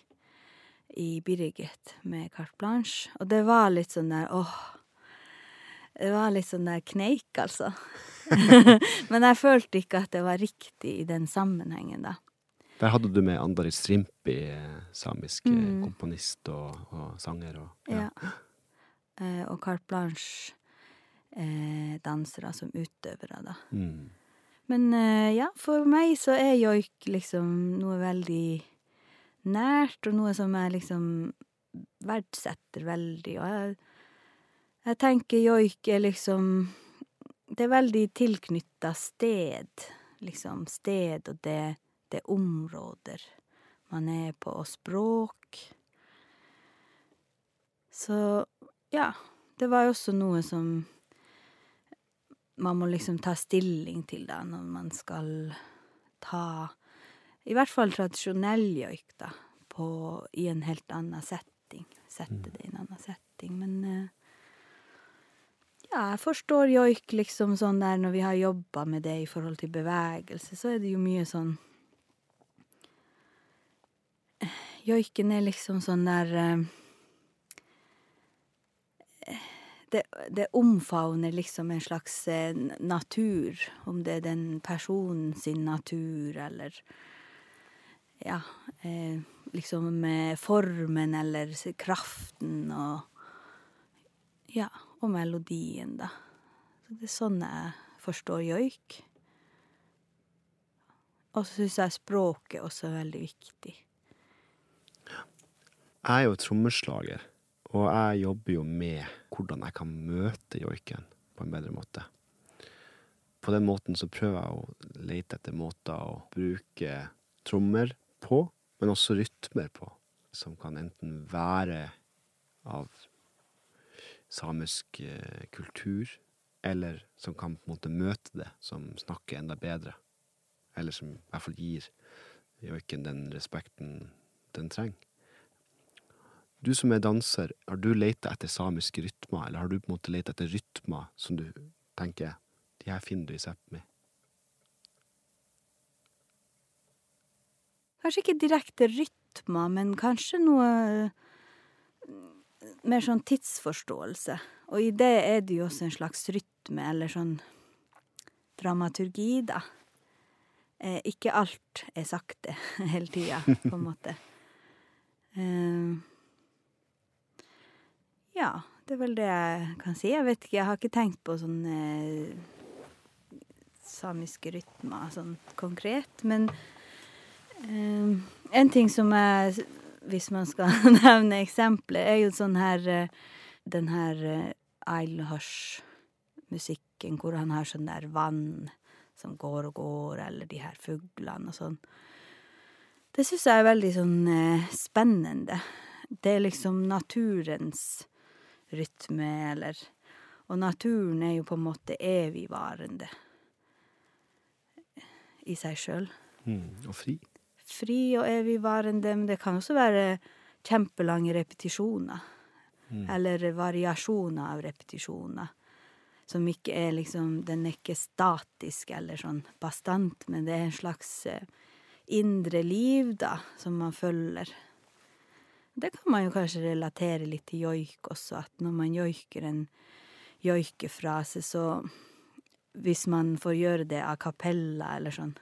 i Birgit med carte blanche, og det var litt sånn der åh Det var litt sånn der kneik, altså. *laughs* Men jeg følte ikke at det var riktig i den sammenhengen, da. Der hadde du med Andarit Strimpi, samisk eh, Mm. komponist og, og sanger og Ja. Eh, og carte blanche eh, dansere som utøvere, da. Mm. Men eh, ja, for meg så er joik liksom noe veldig nært, og noe som jeg liksom verdsetter veldig, og jeg jeg tenker joik er liksom Det er veldig tilknytta sted, liksom. Sted og det, det områder man er på, og språk. Så ja, det var jo også noe som man må liksom ta stilling til da, når man skal ta I hvert fall tradisjonell joik, da, på, i en helt annen setting. Sette det i en annen setting. Men eh, Ja, jeg forstår joik liksom sånn der når vi har jobba med det i forhold til bevegelse, så er det jo mye sånn Joiken er liksom sånn der eh, det, det omfavner liksom en slags eh, natur, om det er den personen sin natur, eller Ja, eh, liksom med formen eller kraften og Ja, og melodien, da. Så det er sånn jeg forstår joik. Og så syns jeg språket også er veldig viktig. Jeg er jo trommeslager, og jeg jobber jo med hvordan jeg kan møte joiken på en bedre måte. På den måten så prøver jeg å lete etter måter å bruke trommer på, men også rytmer på, som kan enten være av samisk eh, kultur, eller som kan på en måte møte det, som snakker enda bedre. Eller som i hvert fall gir joiken den respekten den trenger. Du som er danser, har du leita etter samiske rytmer, eller har du på en måte leita etter rytmer som du tenker de her finner du i Sápmi? Kanskje ikke direkte rytmer, men kanskje noe mer sånn tidsforståelse. Og i det er det jo også en slags rytme, eller sånn dramaturgi, da. Eh, ikke alt er sakte *laughs* hele tida, på en måte. Eh, ja, det er vel det jeg kan si. Jeg vet ikke, jeg har ikke tenkt på sånne samiske rytmer sånn konkret, men eh, en ting som jeg hvis man skal *laughs* nevne eksempler, er jo sånn her Den her Eilhars-musikken hvor han har sånn der vann som går og går, eller de her fuglene og sånn. Det syns jeg er veldig sånn eh, spennende. Det er liksom naturens rytme, eller Og naturen er jo på en måte evigvarende i seg sjøl. Mm, og fri. Fri og evigvarende, men det kan også være kjempelange repetisjoner. Mm. Eller variasjoner av repetisjoner. Som ikke er liksom Den er ikke statisk eller sånn bastant, men det er en slags eh, indre liv, da, som man følger. Det kan man jo kanskje relatere litt til joik også, at når man joiker en joikefrase, så Hvis man får gjøre det a cappella eller sånn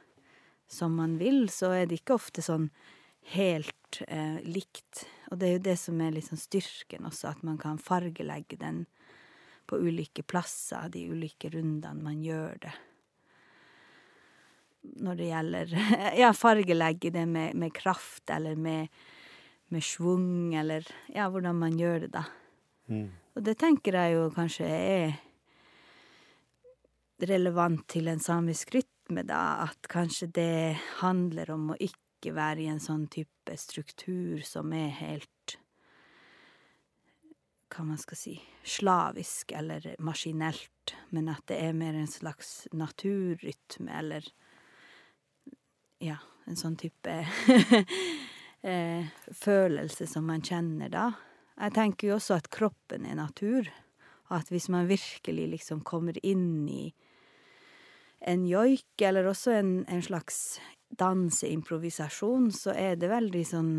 som man vil, så er det ikke ofte sånn helt eh, likt. Og det er jo det som er liksom styrken også, at man kan fargelegge den på ulike plasser, de ulike rundene man gjør det. Når det gjelder *laughs* Ja, fargelegge det med, med kraft, eller med, med schwung, eller ja, hvordan man gjør det, da. Mm. Og det tenker jeg jo kanskje er relevant til en samisk rytme, da, at kanskje det handler om å ikke være i en sånn type struktur som er helt Hva man skal si slavisk eller maskinelt, men at det er mer en slags naturrytme, eller Ja, en sånn type *laughs* eh, følelse som man kjenner da. Jeg tenker jo også at kroppen er natur. At hvis man virkelig liksom kommer inn i en joik, eller også en, en slags danseimprovisasjon, så er det veldig sånn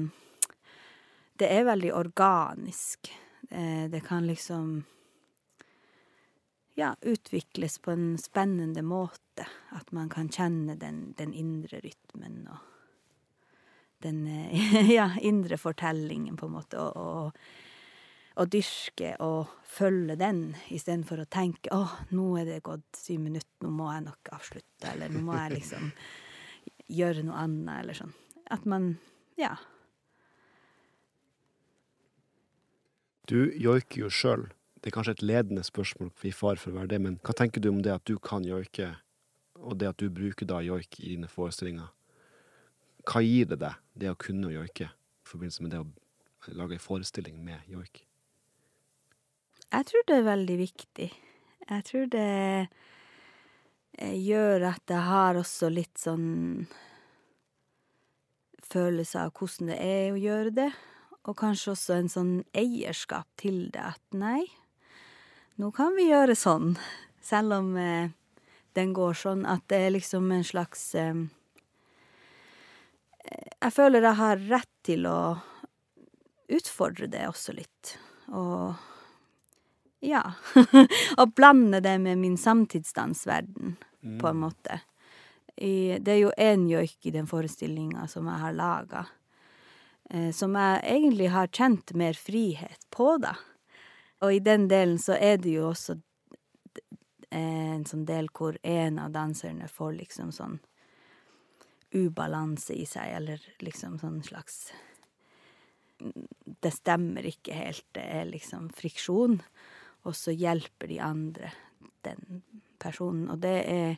Det er veldig organisk. Eh, det kan liksom Ja, utvikles på en spennende måte. At man kan kjenne den, den indre rytmen og den *laughs* ja, indre fortellingen, på en måte, og, og, og dyrke og følge den, istedenfor å tenke 'Å, nå er det gått syv minutter, nå må jeg nok avslutte', eller 'nå må jeg liksom gjøre noe annet', eller sånn. At man Ja. Du joiker jo sjøl. Det er kanskje et ledende spørsmål i far for å være det, men hva tenker du om det at du kan joike, og det at du bruker da joik i dine forestillinger? Hva gir det deg, det å kunne joike, i forbindelse med det å lage en forestilling med joik? Jeg tror det er veldig viktig. Jeg tror det eh, gjør at jeg har også litt sånn følelse av hvordan det er å gjøre det, og kanskje også en sånn eierskap til det, at nei, nå kan vi gjøre sånn. Selv om eh, den går sånn at det er liksom en slags eh, Jeg føler jeg har rett til å utfordre det også litt. Og ja. *laughs* Og blande det med min samtidsdansverden, på en måte. I, det er jo én joik i den forestillinga som jeg har laga, eh, som jeg egentlig har kjent mer frihet på, da. Og i den delen så er det jo også en sånn del hvor en av danserne får liksom sånn ubalanse i seg, eller liksom sånn slags Det stemmer ikke helt, det er liksom friksjon, og så hjelper de andre den personen, og det er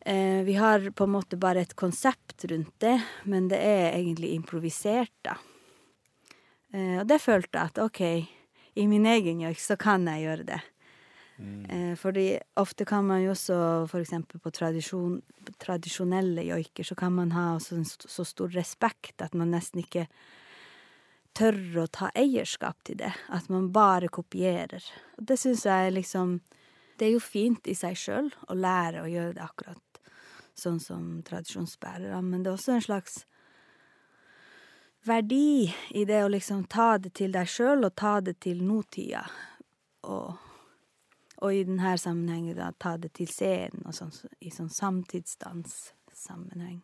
eh, Vi har på en måte bare et konsept rundt det, men det er egentlig improvisert, da. Eh, og det følte jeg at OK, i min egen joik så kan jeg gjøre det. Eh, fordi ofte kan man jo også, for eksempel på tradisjon, tradisjonelle joiker, så kan man ha så, så stor respekt at man nesten ikke tør å ta eierskap til det. At man bare kopierer. Og det syns jeg liksom Det er jo fint i seg sjøl å lære å gjøre det akkurat sånn som tradisjonsbærere, men det er også en slags verdi i det å liksom ta det til deg sjøl og ta det til nåtida. Og og i denne sammenhengen da ta det til scenen, og sånn, i sånn samtidsdanssammenheng.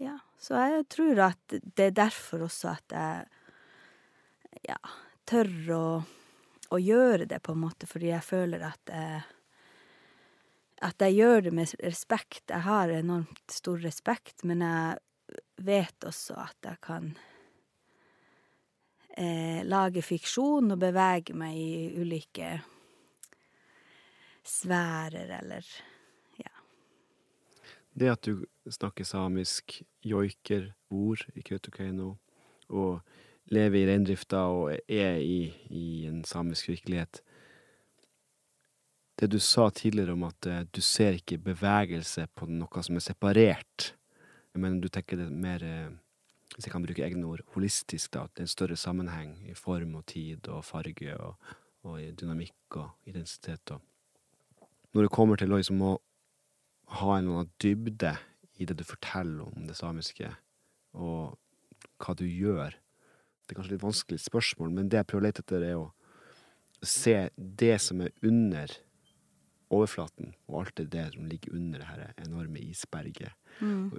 Ja, så jeg tror at det er derfor også at jeg ja, tør å, å gjøre det, på en måte, fordi jeg føler at jeg at jeg gjør det med respekt. Jeg har enormt stor respekt, men jeg vet også at jeg kan eh, lage fiksjon og bevege meg i ulike sfærer, eller. Det at du snakker samisk, joiker ord i Kautokeino, og lever i reindrifta og er i, i en samisk virkelighet. Det du sa tidligere om at uh, du ser ikke bevegelse på noe som er separert, men du tenker det mer uh, hvis jeg kan bruke egne ord, holistisk, da, at det er en større sammenheng i form og tid og farge og, og i dynamikk og identitet og. Når det kommer til å liksom å ha en eller annen dybde i det du forteller om det samiske, og hva du gjør Det er kanskje litt vanskelig spørsmål, men det jeg prøver å lete etter, er å se det som er under overflaten, og alt det som ligger under det her enorme isberget. Mm.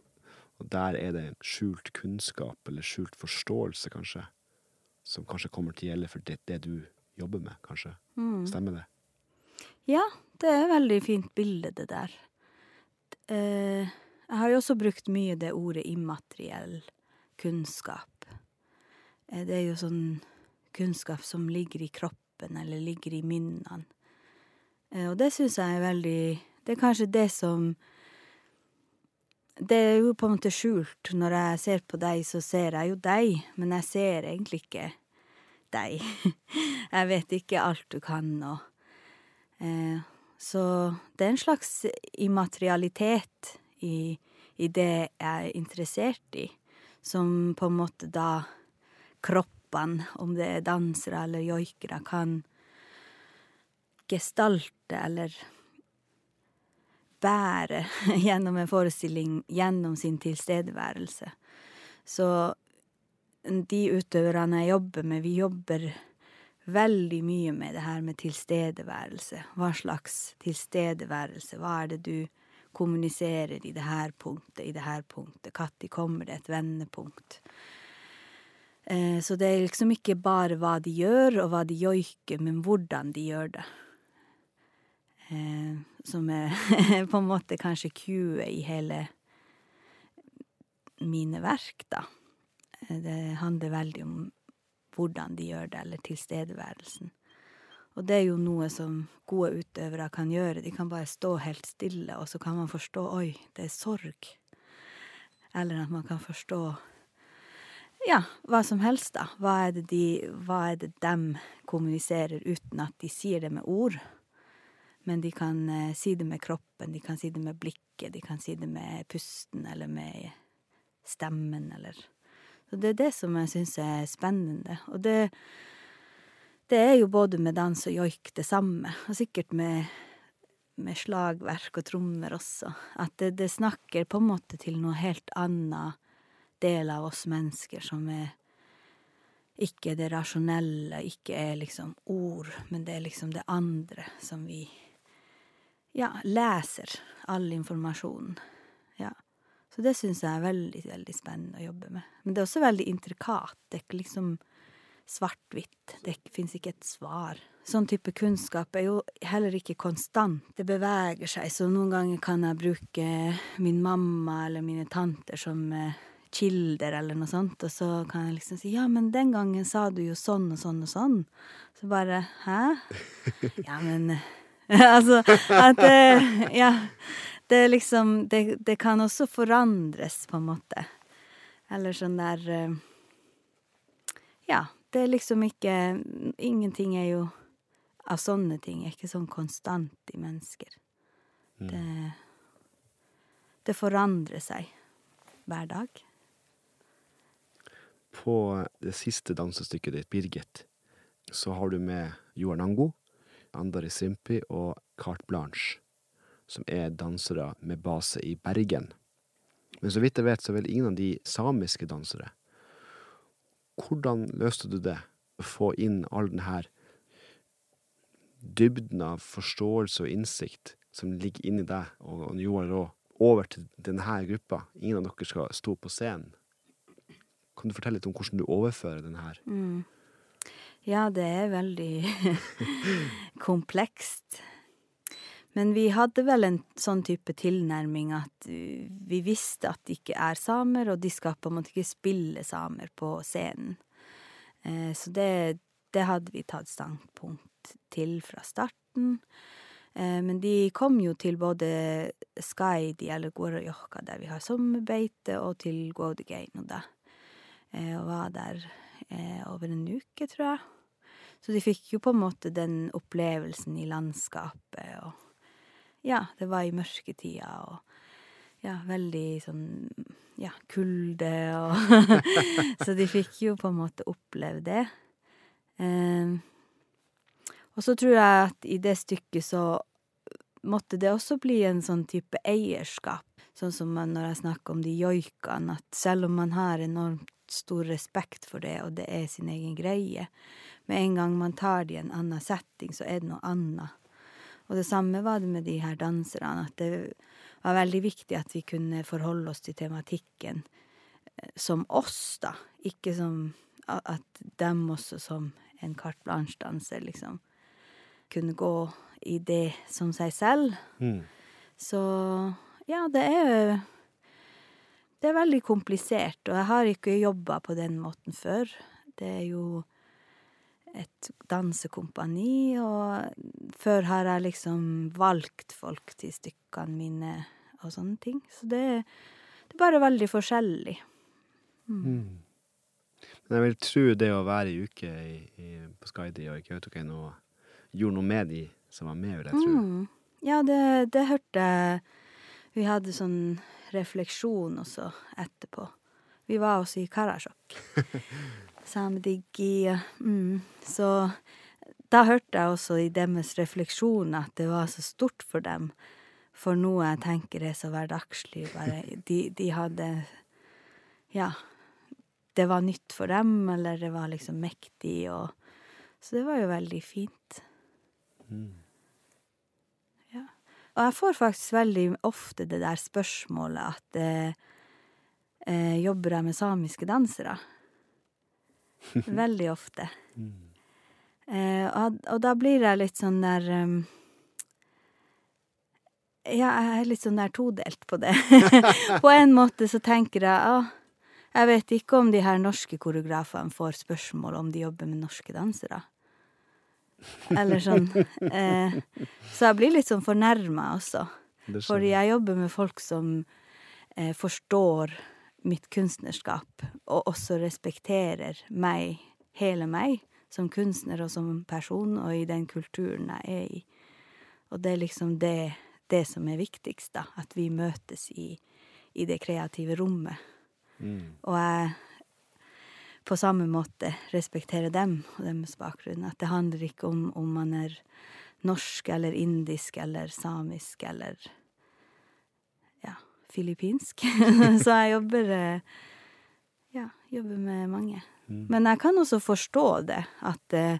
Og der er det skjult kunnskap, eller skjult forståelse, kanskje, som kanskje kommer til å gjelde for det, det du jobber med, kanskje. Mm. Stemmer det? Ja, det er et veldig fint bilde, det der. Eh, jeg har jo også brukt mye det ordet immateriell kunnskap. Eh, det er jo sånn kunnskap som ligger i kroppen, eller ligger i minnene. Eh, og det syns jeg er veldig Det er kanskje det som det er jo på en måte skjult. Når jeg ser på deg, så ser jeg jo deg, men jeg ser egentlig ikke deg. *laughs* jeg vet ikke alt du kan, og Så det er en slags immaterialitet i, i det jeg er interessert i, som på en måte da kroppene, om det er dansere eller joikere, kan gestalte eller bære *laughs* gjennom en forestilling gjennom sin tilstedeværelse. Så de utøverne jeg jobber med, vi jobber veldig mye med det her med tilstedeværelse. Hva slags tilstedeværelse? Hva er det du kommuniserer i det her punktet, i det her punktet? Når kommer det et vendepunkt? Eh, så det er liksom ikke bare hva de gjør, og hva de joiker, men hvordan de gjør det. Eh, som er *laughs* på en måte kanskje cuet i hele mine verk, da. Eh, det handler veldig om hvordan de gjør det, eller tilstedeværelsen. Og det er jo noe som gode utøvere kan gjøre. De kan bare stå helt stille, og så kan man forstå oi, det er sorg. Eller at man kan forstå ja, hva som helst, da. Hva er det de, hva er det dem kommuniserer uten at de sier det med ord? Men de kan eh, si det med kroppen, de kan si det med blikket, de kan si det med pusten eller med stemmen eller Så det er det som jeg syns er spennende. Og det, det er jo både med dans og joik det samme, og sikkert med, med slagverk og trommer også. At det, det snakker på en måte til noe helt annet del av oss mennesker som er ikke det rasjonelle, ikke er liksom ord, men det er liksom det andre som vi ja, leser all informasjonen. Så det syns jeg er veldig, veldig spennende å jobbe med. Men det er også veldig intrikat. Det er ikke liksom svart-hvitt. Det fins ikke et svar. Sånn type kunnskap er jo heller ikke konstant. Det beveger seg, så noen ganger kan jeg bruke min mamma eller mine tanter som eh, kilder eller noe sånt, og så kan jeg liksom si ja, men den gangen sa du jo sånn og sånn og sånn. Så bare hæ? *laughs* Ja, men *laughs* Altså at det Ja. Det liksom det, det, kan også forandres, på en måte. Eller sånn der eh, Ja. Det er liksom ikke Ingenting er jo av sånne ting er ikke sånn konstant i mennesker. Mm. Det, det forandrer seg hver dag. På det siste dansestykket ditt, Birgit, så har du med Joar Nango, Andari Simpi og Carte Blanche, som er dansere med base i Bergen. Men så vidt jeg vet, så vel ingen av de samiske dansere. Hvordan løste du det? Å få inn all denne dybden av forståelse og innsikt som ligger inni deg og, Joar Raa, over til denne gruppa. Ingen av dere skal stå på scenen. Kan du fortelle litt om hvordan du overfører den her? Mm. Ja, det er veldig *laughs* komplekst. Men vi hadde vel en sånn type tilnærming at vi visste at de ikke er samer, og de skal på en måte ikke spille samer på scenen. Eh, så det, det hadde vi tatt standpunkt til fra starten. Eh, men de kom jo til både Skaidi eller Gorajohka, der vi har sommerbeite, og til Gådegeinoda. da. og var der eh, over en uke, tror jeg. Så de fikk jo på en måte den opplevelsen i landskapet og Ja, det var i mørketida og ja, veldig sånn ja, kulde og *laughs* Så de fikk jo på en måte oppleve det. Eh, og så tror jeg at i det stykket så måtte det også bli en sånn type eierskap. Sånn som når jeg snakker om de joikene, at selv om man har enormt stor respekt for det, og det er sin egen greie. Med en gang man tar det i en annen setting, så er det noe annet. Og det samme var det med de her danserne, at det var veldig viktig at vi kunne forholde oss til tematikken eh, som oss, da. Ikke som at dem også som en carte blanche-danser, liksom, kunne gå i det som seg selv. Mm. Så ja, det er det er veldig komplisert, og jeg har ikke jobba på den måten før. Det er jo et dansekompani, og før har jeg liksom valgt folk til stykkene mine og sånne ting. Så det, det er bare veldig forskjellig. Mm. Mm. Men jeg vil tro det å være i uke i, i, på Skaidi og i Kautokeino gjorde noe med de som var med, vil jeg tro. Mm. Ja, det, det hørte jeg. Vi hadde sånn refleksjon også etterpå. Vi var også i Karasjok. *laughs* Samedigi. Mm. Så da hørte jeg også i deres refleksjon at det var så stort for dem. For noe jeg tenker er så hverdagslig. Bare *laughs* de, de hadde Ja. Det var nytt for dem, eller det var liksom mektig, og Så det var jo veldig fint. Mm. Og jeg får faktisk veldig ofte det der spørsmålet at eh, eh, Jobber jeg med samiske dansere? *laughs* Veldig ofte. Mm. Eh, og, og, da blir jeg litt sånn der um, Ja, jeg er litt sånn der todelt på det. *laughs* på en måte så tenker jeg ah, jeg vet ikke om de her norske koreografene får spørsmål om de jobber med norske dansere. Eller sånn. *laughs* Eh, så jeg blir litt sånn fornærma også. Fordi jeg jobber med folk som eh, forstår mitt kunstnerskap, og også respekterer meg, hele meg, som kunstner og som person, og i den kulturen jeg er i. Og det er liksom det, det som er viktigst, da. At vi møtes i, i det kreative rommet. Mm. Og jeg på samme måte respekterer dem og deres bakgrunn. At det handler ikke om om man er norsk eller indisk eller samisk eller filippinsk. *laughs* Så jeg jobber eh, ja, jobber med mange. Men jeg kan også forstå det, at eh,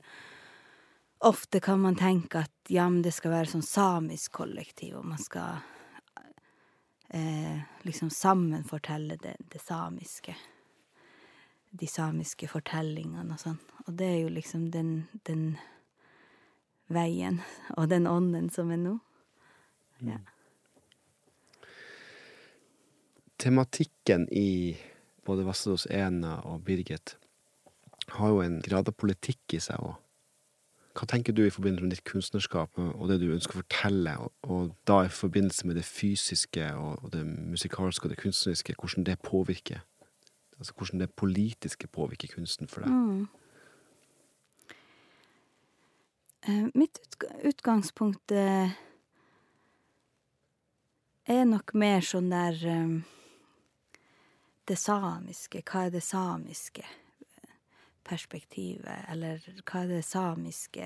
ofte kan man tenke at ja, men det skal være sånn samisk kollektiv, og man skal eh, liksom sammen fortelle det, det samiske. De samiske fortellingene og sånn. Og det er jo liksom den, den veien og den ånden som er nå. Ja. Tematikken i både Vassedås Ena og Birgit har jo en grad av politikk i seg òg. Hva tenker du i forbindelse med ditt kunstnerskap og det du ønsker å fortelle, og, da i forbindelse med det fysiske og det musikalske og det kunstneriske, hvordan det påvirker? Altså hvordan det politiske påvirker kunsten for deg? Mm. Eh, mitt utgangspunkt eh, er nok mer sånn der eh, Det samiske. Hva er det samiske perspektivet? Eller hva er det samiske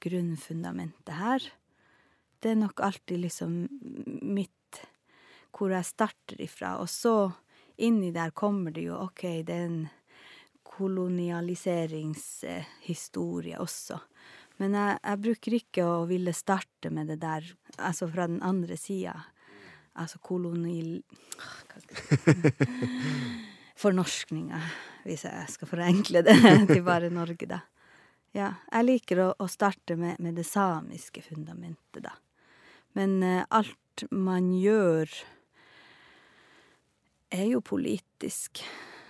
grunnfundamentet her? Det er nok alltid liksom mitt Hvor jeg starter ifra. Og så inni der kommer det jo OK, det er en kolonialiseringshistorie også. Men jeg, jeg bruker ikke å ville starte med det der, altså fra den andre sida. Altså kolonil... Hva skal jeg si? Fornorskninga, hvis jeg skal forenkle det *laughs* til bare Norge, da. Ja, jeg liker å, å starte med, med det samiske fundamentet, da. Men eh, alt man gjør, er jo politisk.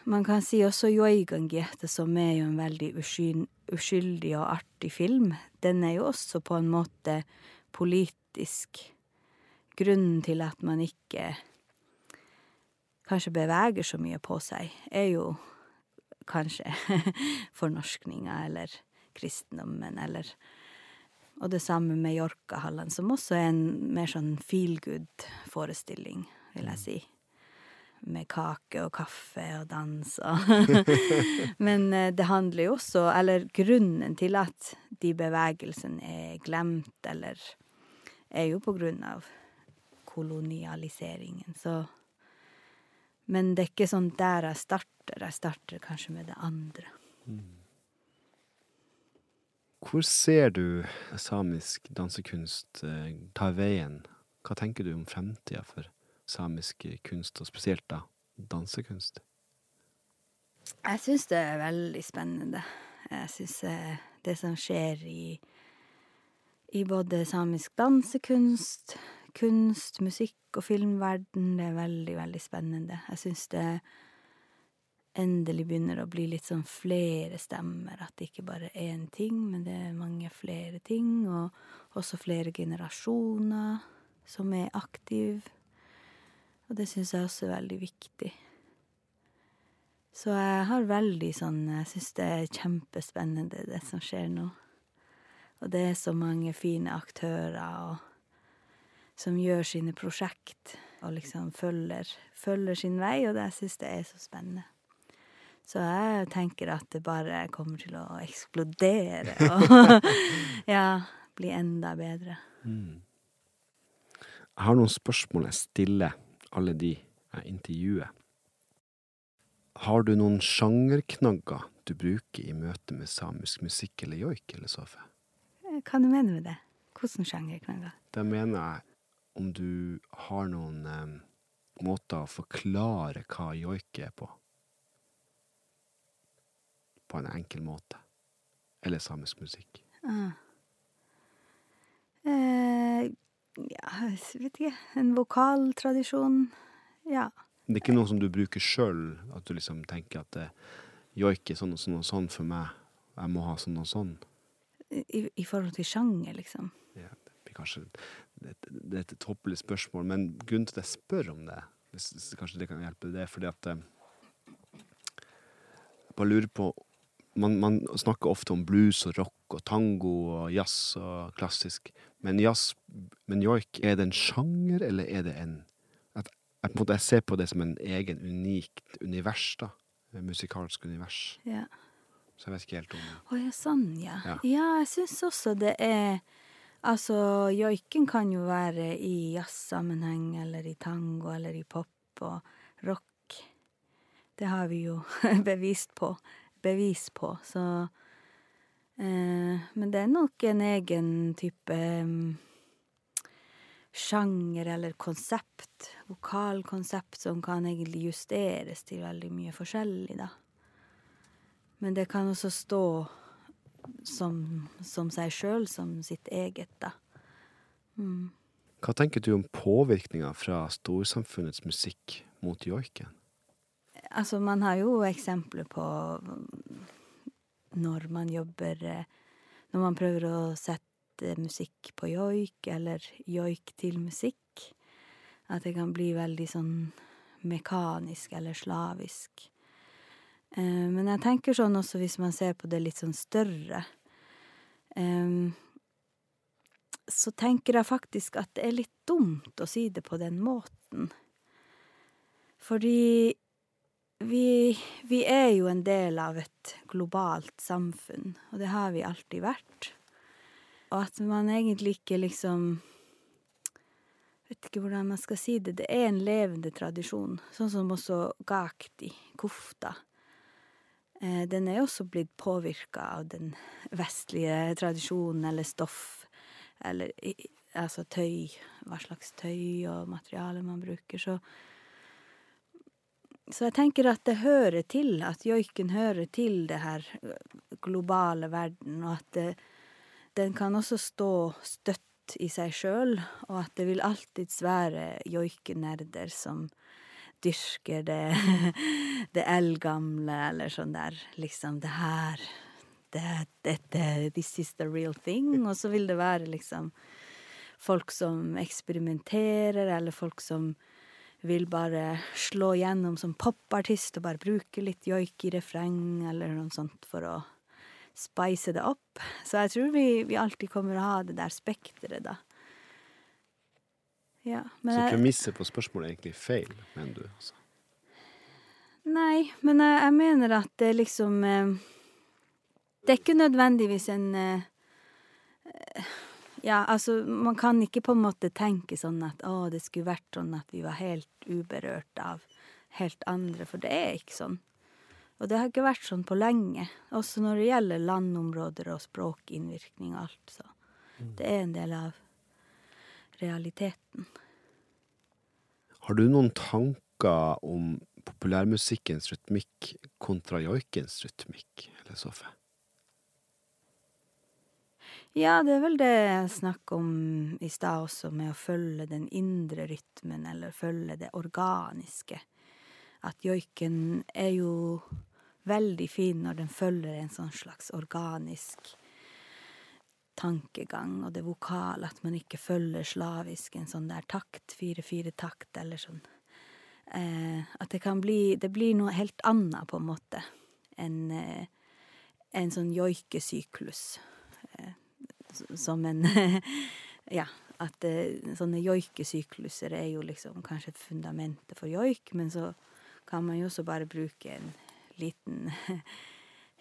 Man kan si også Joigangiete, som er jo en veldig usky- uskyldig og artig film. Den er jo også på en måte politisk. Grunnen til at man ikke kanskje beveger så mye på seg, er jo kanskje *laughs* fornorskninga eller kristendommen eller Og det samme med Jorkahallen, som også er en mer sånn feel good-forestilling, vil jeg si. Med kake og kaffe og dans og *laughs* *laughs* Men eh, det handler jo også Eller grunnen til at de bevegelsene er glemt, eller er jo på grunn av kolonialiseringen, så Men det er ikke sånn der jeg starter. Jeg starter kanskje med det andre. Hvor ser du samisk dansekunst eh, ta veien? Hva tenker du om fremtida for samisk kunst, og spesielt da dansekunst? Jeg syns det er veldig spennende. Jeg syns eh, det som skjer i, i både samisk dansekunst, kunst, musikk og filmverden, det er veldig, veldig spennende. Jeg syns det endelig begynner å bli litt sånn flere stemmer, at det ikke bare er én ting, men det er mange flere ting, og også flere generasjoner som er aktive. Og det syns jeg også er veldig viktig. Så jeg har veldig sånn Jeg syns det er kjempespennende, det som skjer nå. Og det er så mange fine aktører og, som gjør sine prosjekt og liksom følger, følger sin vei, og det syns jeg er så spennende. Så jeg tenker at det bare kommer til å eksplodere og *laughs* ja, bli enda bedre. Jeg har noen spørsmål jeg stiller alle de jeg intervjuer. Har du noen sjangerknagger du bruker i møte med samisk musikk eller joik eller sofe? Eh, Hva du mener med det? Hvordan sjangerknagger? Da mener jeg om du har noen eh, måter å forklare hva joik er på. På en enkel måte. Eller samisk musikk. Ah. Eh, ja, jeg vet ikke. En vokaltradisjon. Ja. Det er ikke noe som du bruker sjøl, at du liksom tenker at eh, joik er sånn og sånn og sånn for meg. Jeg må ha sånn og sånn. I, I forhold til sjanger, liksom. Ja, kanskje det, det er et tåpelig spørsmål, men grunnen til at jeg spør om det, hvis, hvis kanskje det kan hjelpe, det er fordi at eh, Jeg bare lurer på man, man snakker ofte om blues og rock og tango og jazz og klassisk, men jazz, men joik, er det en sjanger, eller er det en at, at på en måte Jeg ser på det som en egen, unikt univers, da. musikalsk univers. Ja. Så jeg vet ikke helt om Å ja, sånn, ja. Ja. Ja, jeg syns også det er Altså, joiken kan jo være i jazzsammenheng, eller i tango, eller i pop og rock. Det har vi jo *laughs* bevist på. Bevis på, så eh, Men det er nok en egen type um, sjanger eller konsept, vokalkonsept, som kan egentlig justeres til veldig mye forskjellig, da. Men det kan også stå som, som seg sjøl, som sitt eget, da. Mm. Hva tenker du om påvirkninga fra storsamfunnets musikk mot joiken? Altså, man har jo eksempler på når man jobber eh, Når man prøver å sette musikk på joik, eller joik til musikk. At det kan bli veldig sånn mekanisk eller slavisk. Eh, Men jeg tenker sånn også hvis man ser på det litt sånn større em, Så tenker jeg faktisk at det er litt dumt å si det på den måten. Fordi vi, vi er jo en del av et globalt samfunn, og det har vi alltid vært. Og at man egentlig ikke liksom Vet ikke hvordan man skal si det. Det er en levende tradisjon, sånn som også gakti, kofta. Eh, Den er også blitt påvirka av den vestlige tradisjonen eller stoff, eller altså tøy, hva slags tøy og materiale man bruker, så så jeg tenker at det hører til, at joiken hører til det her globale verden, og at det, den kan også stå støtt i seg sjøl, og at det vil alltids være joikenerder som dyrker det, *laughs* det eldgamle, eller sånn der, liksom det her det, dette, This is the real thing. Og så vil det være liksom folk som eksperimenterer, eller folk som vil bare slå gjennom som popartist og bare bruke litt joik i refreng eller noe sånt for å spice det opp. Så jeg tror vi, vi alltid kommer å ha det der spekteret, da. Ja, men Så premisset på spørsmålet er egentlig feil, mener du? Altså. Nei, men jeg, jeg mener at det liksom eh, Det er ikke nødvendigvis en eh, Ja, altså, man kan ikke på en måte tenke sånn at å, det skulle vært sånn at vi var helt uberørt av helt andre, for det er ikke sånn. Og det har ikke vært sånn på lenge, også når det gjelder landområder og språkinnvirkning og alt, så det er en del av realiteten. Har du noen tanker om populærmusikkens rytmikk kontra joikens rytmikk, eller Sofie? Ja, det er vel det jeg snakka om i stad også, med å følge den indre rytmen, eller følge det organiske. At joiken er jo veldig fin når den følger en sånn slags organisk tankegang, og det vokale, at man ikke følger slavisk en sånn der takt, fire-fire-takt, eller sånn. Eh, at det kan bli Det blir noe helt annet, på en måte, enn eh, en sånn joikesyklus. Eh, som en *laughs* Ja, at eh, sånne joikesykluser er jo liksom kanskje fundamentet for joik, men så kan man jo også bare bruke en liten *laughs*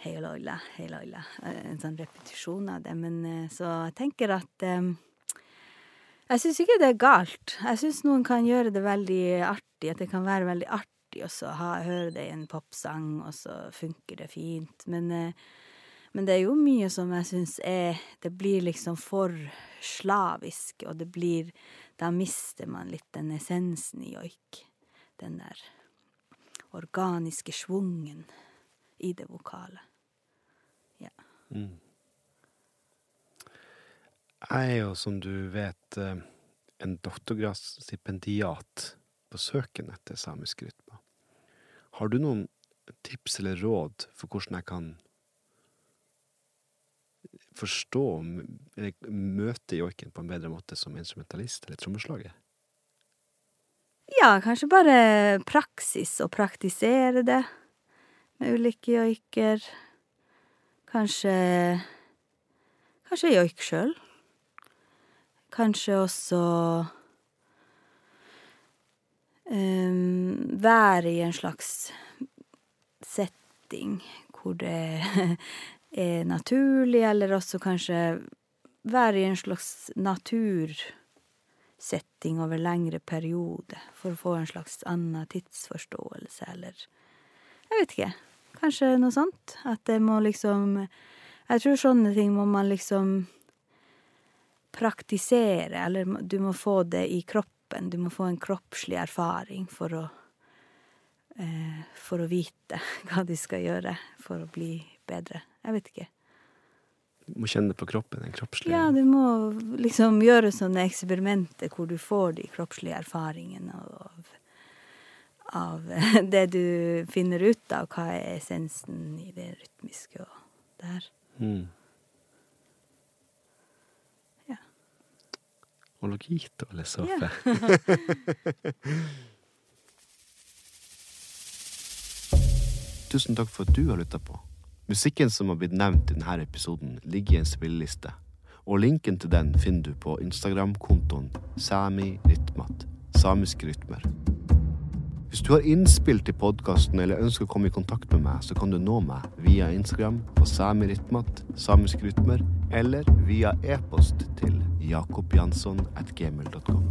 hei og loila, hei loila, eh, en sånn repetisjon av det. Men eh, så jeg tenker at eh, Jeg syns ikke det er galt. Jeg syns noen kan gjøre det veldig artig, at det kan være veldig artig å høre det i en popsang, og så funker det fint. Men men det er jo mye som jeg syns er Det blir liksom for slavisk, og det blir Da mister man litt den essensen i joik. Den der organiske schwungen i det vokale. Mm. Jeg er jo, som du vet, eh, en doktorgradsstipendiat på søken etter samisk rytme. Har du noen tips eller råd for hvordan jeg kan forstå eller møte joiken på en bedre måte som instrumentalist eller trommeslager? ja, kanskje bare praksis, og praktisere det med ulike joiker. Kanskje Kanskje joik sjøl. Kanskje også em, være i en slags setting hvor det *laughs* er naturlig, eller også kanskje være i en slags natursetting over lengre periode for å få en slags annen tidsforståelse, eller Jeg vet ikke. Kanskje noe sånt. At det må liksom Jeg tror sånne ting må man liksom praktisere, eller du må få det i kroppen. Du må få en kroppslig erfaring for å for å vite *laughs* hva de skal gjøre for å bli bedre. Jeg vet ikke. Du må kjenne på kroppen, den kroppslige Ja, du må liksom gjøre sånne eksperimenter hvor du får de kroppslige erfaringene av, av *laughs* det du finner ut av, hva er essensen i det rytmiske og det her. Mm. Ja. Ho logito eller så Ja. *laughs* Tusen takk for at du har lytta på. Musikken som har blitt nevnt i denne episoden, ligger i en spilleliste, og linken til den finner du på Instagram-kontoen samirytmat, samiske rytmer. Hvis du har innspill til podkasten eller ønsker å komme i kontakt med meg, så kan du nå meg via Instagram på samirytmat, samisk rytmer, eller via e-post til jakobjansson at gmail.com.